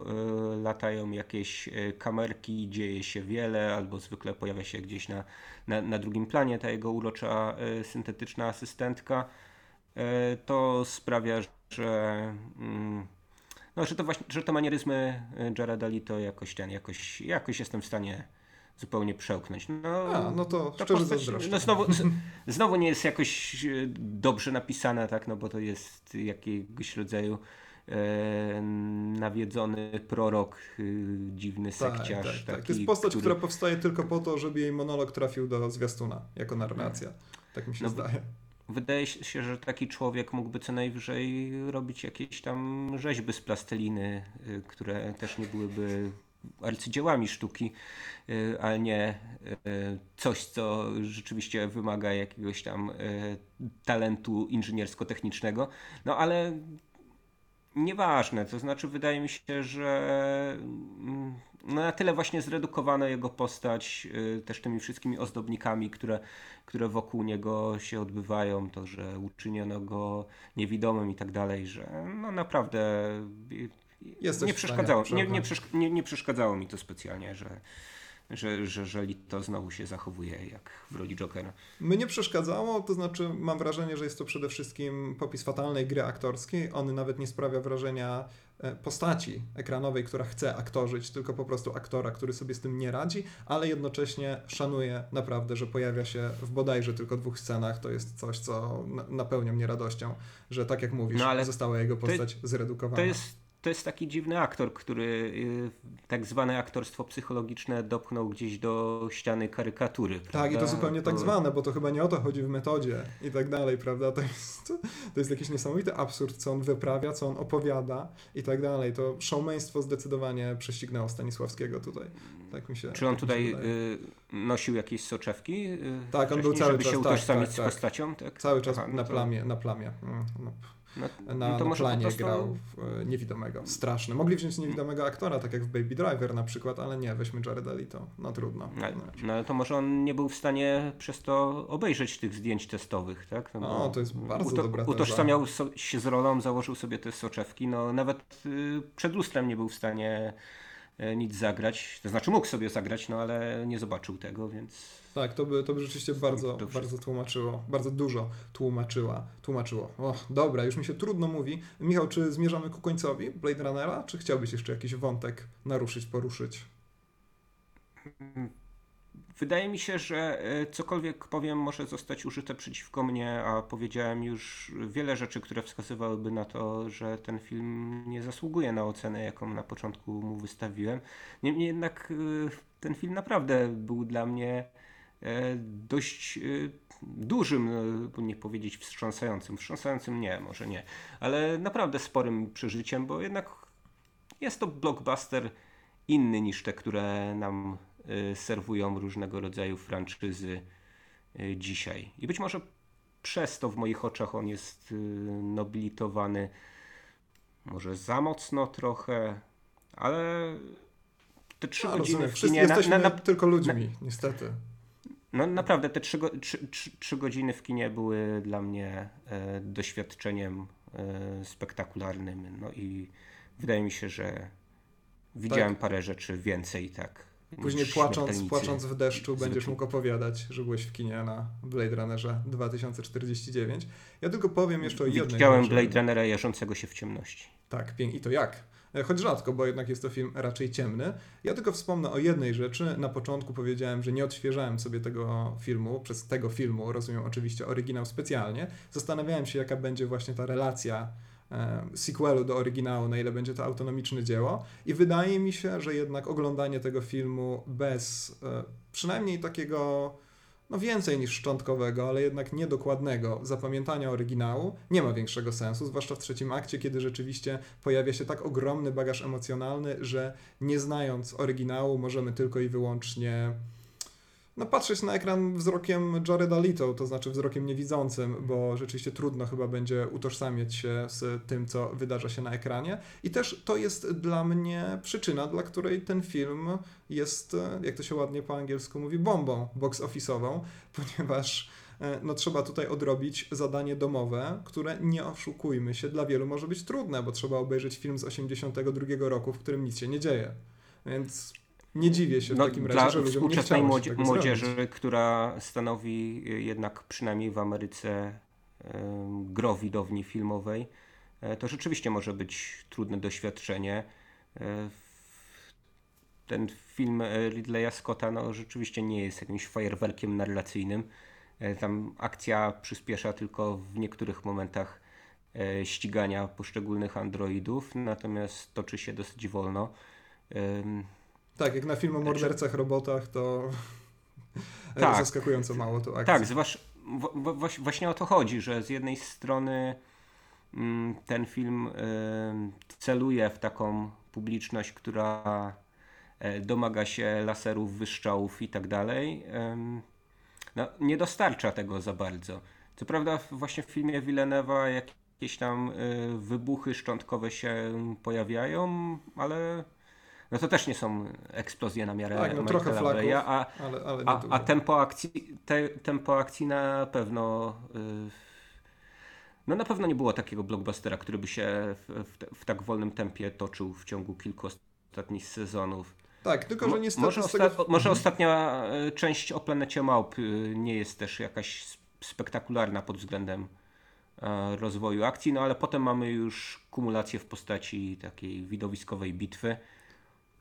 latają jakieś kamerki, dzieje się wiele, albo zwykle pojawia się gdzieś na, na, na drugim planie ta jego urocza syntetyczna asystentka, to sprawia, że, mm, no, że, to właśnie, że te manieryzmy Jareda to jakoś ten, jakoś, jakoś jestem w stanie zupełnie przełknąć. No, A, no to szczerze postać, no znowu, znowu nie jest jakoś dobrze napisana, tak, no bo to jest jakiegoś rodzaju e, nawiedzony prorok, dziwny tak, sekciarz. Tak, tak, To jest postać, który... która powstaje tylko po to, żeby jej monolog trafił do zwiastuna jako narracja. Tak mi się no, zdaje. Wydaje się, że taki człowiek mógłby co najwyżej robić jakieś tam rzeźby z plasteliny, y, które też nie byłyby arcydziełami sztuki, y, ale nie coś, co rzeczywiście wymaga jakiegoś tam talentu inżyniersko-technicznego. No ale Nieważne, to znaczy wydaje mi się, że mm, no na tyle właśnie zredukowano jego postać y, też tymi wszystkimi ozdobnikami, które, które wokół niego się odbywają, to, że uczyniono go niewidomym i tak dalej, że no naprawdę nie przeszkadzało, nie, nie, nie, nie przeszkadzało mi to specjalnie, że że, że, że to znowu się zachowuje jak w roli Jokera. Mnie nie przeszkadzało, to znaczy mam wrażenie, że jest to przede wszystkim popis fatalnej gry aktorskiej. On nawet nie sprawia wrażenia e, postaci ekranowej, która chce aktorzyć, tylko po prostu aktora, który sobie z tym nie radzi, ale jednocześnie szanuje naprawdę, że pojawia się w bodajże tylko dwóch scenach. To jest coś, co napełnia mnie radością, że tak jak mówisz, no, została jego postać zredukowana. To jest to jest taki dziwny aktor, który y, tak zwane aktorstwo psychologiczne dopchnął gdzieś do ściany karykatury. Prawda? Tak, i to zupełnie tak zwane, bo to chyba nie o to chodzi w metodzie i tak dalej, prawda? To jest, to jest jakiś niesamowity absurd, co on wyprawia, co on opowiada i tak dalej. To showmeństwo zdecydowanie prześcignęło Stanisławskiego tutaj. Tak mi się Czy on tak tutaj y, nosił jakieś soczewki? Y, tak, on był cały żeby czas, się tak, utożsamić tak, z postacią? Tak? Cały czas Aha, no na, plamie, na plamie. Mm, no na, no, na planie prostu... grał e, niewidomego. Straszny. Mogli wziąć niewidomego aktora, tak jak w Baby Driver na przykład, ale nie, weźmy Jared Leto. No trudno. No, no, ale to może on nie był w stanie przez to obejrzeć tych zdjęć testowych, tak? No, o, to jest bardzo uto, dobra Utożsamiał się z rolą, założył sobie te soczewki, no nawet y, przed lustrem nie był w stanie y, nic zagrać. To znaczy mógł sobie zagrać, no ale nie zobaczył tego, więc tak, to by, to by rzeczywiście bardzo, bardzo tłumaczyło, bardzo dużo tłumaczyła, tłumaczyło. O, dobra, już mi się trudno mówi. Michał, czy zmierzamy ku końcowi Blade Runnera, czy chciałbyś jeszcze jakiś wątek naruszyć, poruszyć? Wydaje mi się, że e, cokolwiek powiem może zostać użyte przeciwko mnie, a powiedziałem już wiele rzeczy, które wskazywałyby na to, że ten film nie zasługuje na ocenę, jaką na początku mu wystawiłem. Niemniej jednak e, ten film naprawdę był dla mnie dość e, dużym, no, nie powiedzieć wstrząsającym, wstrząsającym nie, może nie, ale naprawdę sporym przeżyciem, bo jednak jest to blockbuster inny niż te, które nam e, serwują różnego rodzaju franczyzy dzisiaj. I być może przez to w moich oczach on jest nobilitowany może za mocno trochę, ale te trzy no, godziny w kinie... Jesteśmy na, na, tylko ludźmi, na, niestety. No naprawdę, te trzy, trzy, trzy, trzy, godziny w kinie były dla mnie e, doświadczeniem e, spektakularnym. No i wydaje mi się, że widziałem tak. parę rzeczy więcej tak. Później płacząc, płacząc w deszczu będziesz mógł opowiadać, że byłeś w kinie na Blade Runnerze 2049. Ja tylko powiem jeszcze o jednej Widziałem Blade Runnera jarzącego się w ciemności. Tak, pięknie. I to jak? E, choć rzadko, bo jednak jest to film raczej ciemny. Ja tylko wspomnę o jednej rzeczy. Na początku powiedziałem, że nie odświeżałem sobie tego filmu, przez tego filmu, rozumiem oczywiście oryginał specjalnie. Zastanawiałem się, jaka będzie właśnie ta relacja e, sequelu do oryginału, na ile będzie to autonomiczne dzieło. I wydaje mi się, że jednak oglądanie tego filmu bez e, przynajmniej takiego no więcej niż szczątkowego, ale jednak niedokładnego zapamiętania oryginału nie ma większego sensu, zwłaszcza w trzecim akcie, kiedy rzeczywiście pojawia się tak ogromny bagaż emocjonalny, że nie znając oryginału możemy tylko i wyłącznie no, patrzeć na ekran wzrokiem Jareda Leto, to znaczy wzrokiem niewidzącym, bo rzeczywiście trudno chyba będzie utożsamiać się z tym, co wydarza się na ekranie. I też to jest dla mnie przyczyna, dla której ten film jest, jak to się ładnie po angielsku mówi, bombą box office'ową, ponieważ e, no, trzeba tutaj odrobić zadanie domowe, które nie oszukujmy się, dla wielu może być trudne, bo trzeba obejrzeć film z 82 roku, w którym nic się nie dzieje. Więc nie dziwię się w no, takim razie, że ludziom współczesnej nie młodzie młodzieży, zrobić. która stanowi jednak przynajmniej w Ameryce gro widowni filmowej, e, to rzeczywiście może być trudne doświadczenie. E, ten film Ridleya Scotta no, rzeczywiście nie jest jakimś fajerwerkiem narracyjnym. E, tam akcja przyspiesza tylko w niektórych momentach ścigania poszczególnych androidów, natomiast toczy się dosyć wolno. Tak, jak na film o mordercach, robotach, to tak. zaskakująco mało tu akcji. Tak, zwłasz, właśnie o to chodzi, że z jednej strony mm, ten film celuje w taką publiczność, która e, domaga się laserów, wyszczałów i tak dalej. No, nie dostarcza tego za bardzo. Co prawda właśnie w filmie Villeneuve'a jakieś tam e, wybuchy szczątkowe się pojawiają, ale no to też nie są eksplozje na miarę tak, no trochę flaków, a, ale, ale a, a tempo, akcji, te, tempo akcji na pewno y, no na pewno nie było takiego blockbustera, który by się w, w, w tak wolnym tempie toczył w ciągu kilku ostatnich sezonów. Tak, tylko że niestety może, z tego... osta może ostatnia e, część o planecie Małp e, nie jest też jakaś spektakularna pod względem e, rozwoju akcji, no ale potem mamy już kumulację w postaci takiej widowiskowej bitwy.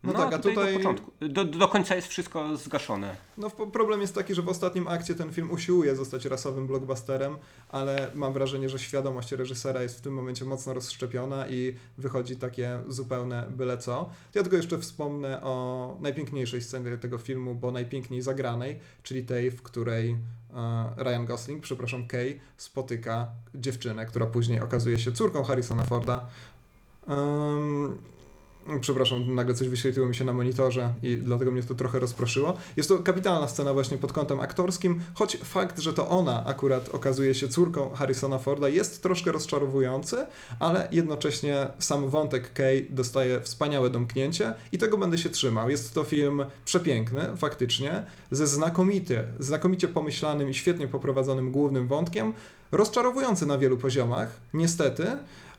No, no tak, a tutaj, tutaj... Do, początku, do, do, końca jest wszystko zgaszone. No problem jest taki, że w ostatnim akcie ten film usiłuje zostać rasowym blockbusterem, ale mam wrażenie, że świadomość reżysera jest w tym momencie mocno rozszczepiona i wychodzi takie zupełne byle co. Ja tylko jeszcze wspomnę o najpiękniejszej scenie tego filmu, bo najpiękniej zagranej, czyli tej, w której e, Ryan Gosling, przepraszam, Kay, spotyka dziewczynę, która później okazuje się córką Harrisona Forda. Um, Przepraszam, nagle coś wyświetliło mi się na monitorze i dlatego mnie to trochę rozproszyło. Jest to kapitalna scena właśnie pod kątem aktorskim, choć fakt, że to ona akurat okazuje się córką Harrisona Forda jest troszkę rozczarowujący, ale jednocześnie sam wątek Kay dostaje wspaniałe domknięcie i tego będę się trzymał. Jest to film przepiękny, faktycznie, ze znakomity, znakomicie pomyślanym i świetnie poprowadzonym głównym wątkiem, rozczarowujący na wielu poziomach, niestety,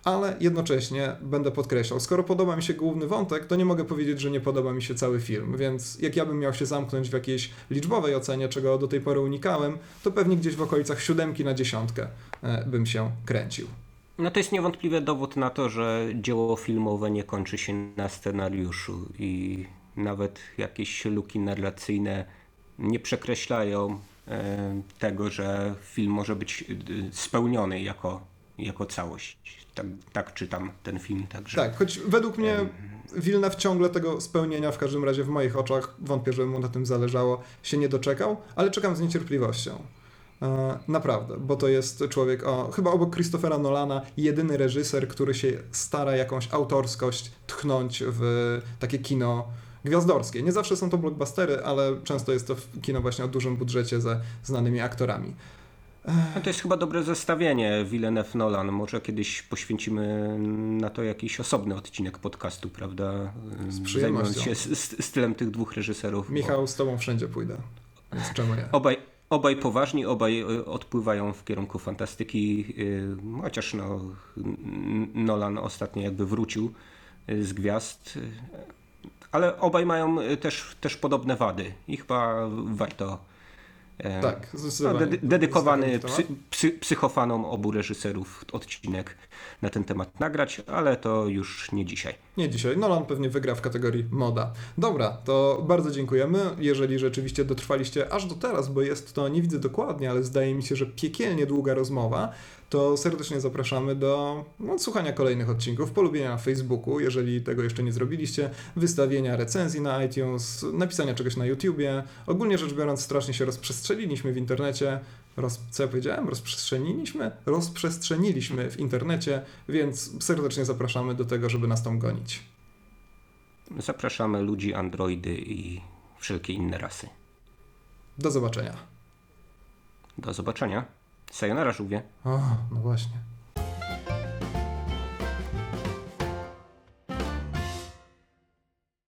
ale jednocześnie będę podkreślał, skoro podoba mi się główny wątek, to nie mogę powiedzieć, że nie podoba mi się cały film, więc jak ja bym miał się zamknąć w jakiejś liczbowej ocenie, czego do tej pory unikałem, to pewnie gdzieś w okolicach siódemki na dziesiątkę e, bym się kręcił. No to jest niewątpliwie dowód na to, że dzieło filmowe nie kończy się na scenariuszu i nawet jakieś luki narracyjne nie przekreślają e, tego, że film może być e, spełniony jako, jako całość tak, tak czytam ten film. Także. Tak, choć według mnie Wilna ciągle tego spełnienia, w każdym razie w moich oczach, wątpię, że mu na tym zależało, się nie doczekał, ale czekam z niecierpliwością. E, naprawdę, bo to jest człowiek, o, chyba obok Christophera Nolana, jedyny reżyser, który się stara jakąś autorskość tchnąć w takie kino gwiazdorskie. Nie zawsze są to blockbustery, ale często jest to kino właśnie o dużym budżecie ze znanymi aktorami. No to jest chyba dobre zestawienie Villeneuve Nolan. Może kiedyś poświęcimy na to jakiś osobny odcinek podcastu, prawda? Z przyjemnością. Zajmując się stylem tych dwóch reżyserów. Michał, bo... z tobą wszędzie pójdę. Więc czemu? Obaj, obaj poważni, obaj e, odpływają w kierunku fantastyki, e, chociaż no, Nolan ostatnio jakby wrócił e, z gwiazd, ale obaj mają też, też podobne wady i chyba warto tak, zdecydowanie. No, dedykowany psy, psy, psychofanom obu reżyserów odcinek na ten temat nagrać, ale to już nie dzisiaj. Nie dzisiaj. Nolan pewnie wygra w kategorii moda. Dobra, to bardzo dziękujemy. Jeżeli rzeczywiście dotrwaliście aż do teraz, bo jest to, nie widzę dokładnie, ale zdaje mi się, że piekielnie długa rozmowa, to serdecznie zapraszamy do no, słuchania kolejnych odcinków, polubienia na Facebooku, jeżeli tego jeszcze nie zrobiliście, wystawienia recenzji na iTunes, napisania czegoś na YouTubie. Ogólnie rzecz biorąc, strasznie się rozprzestrzeniliśmy w internecie. Roz, co ja powiedziałem? Rozprzestrzeniliśmy? Rozprzestrzeniliśmy w internecie, więc serdecznie zapraszamy do tego, żeby nas tam gonić. Zapraszamy ludzi, androidy i wszelkie inne rasy. Do zobaczenia. Do zobaczenia. Sayonara, żółwie. O, no właśnie.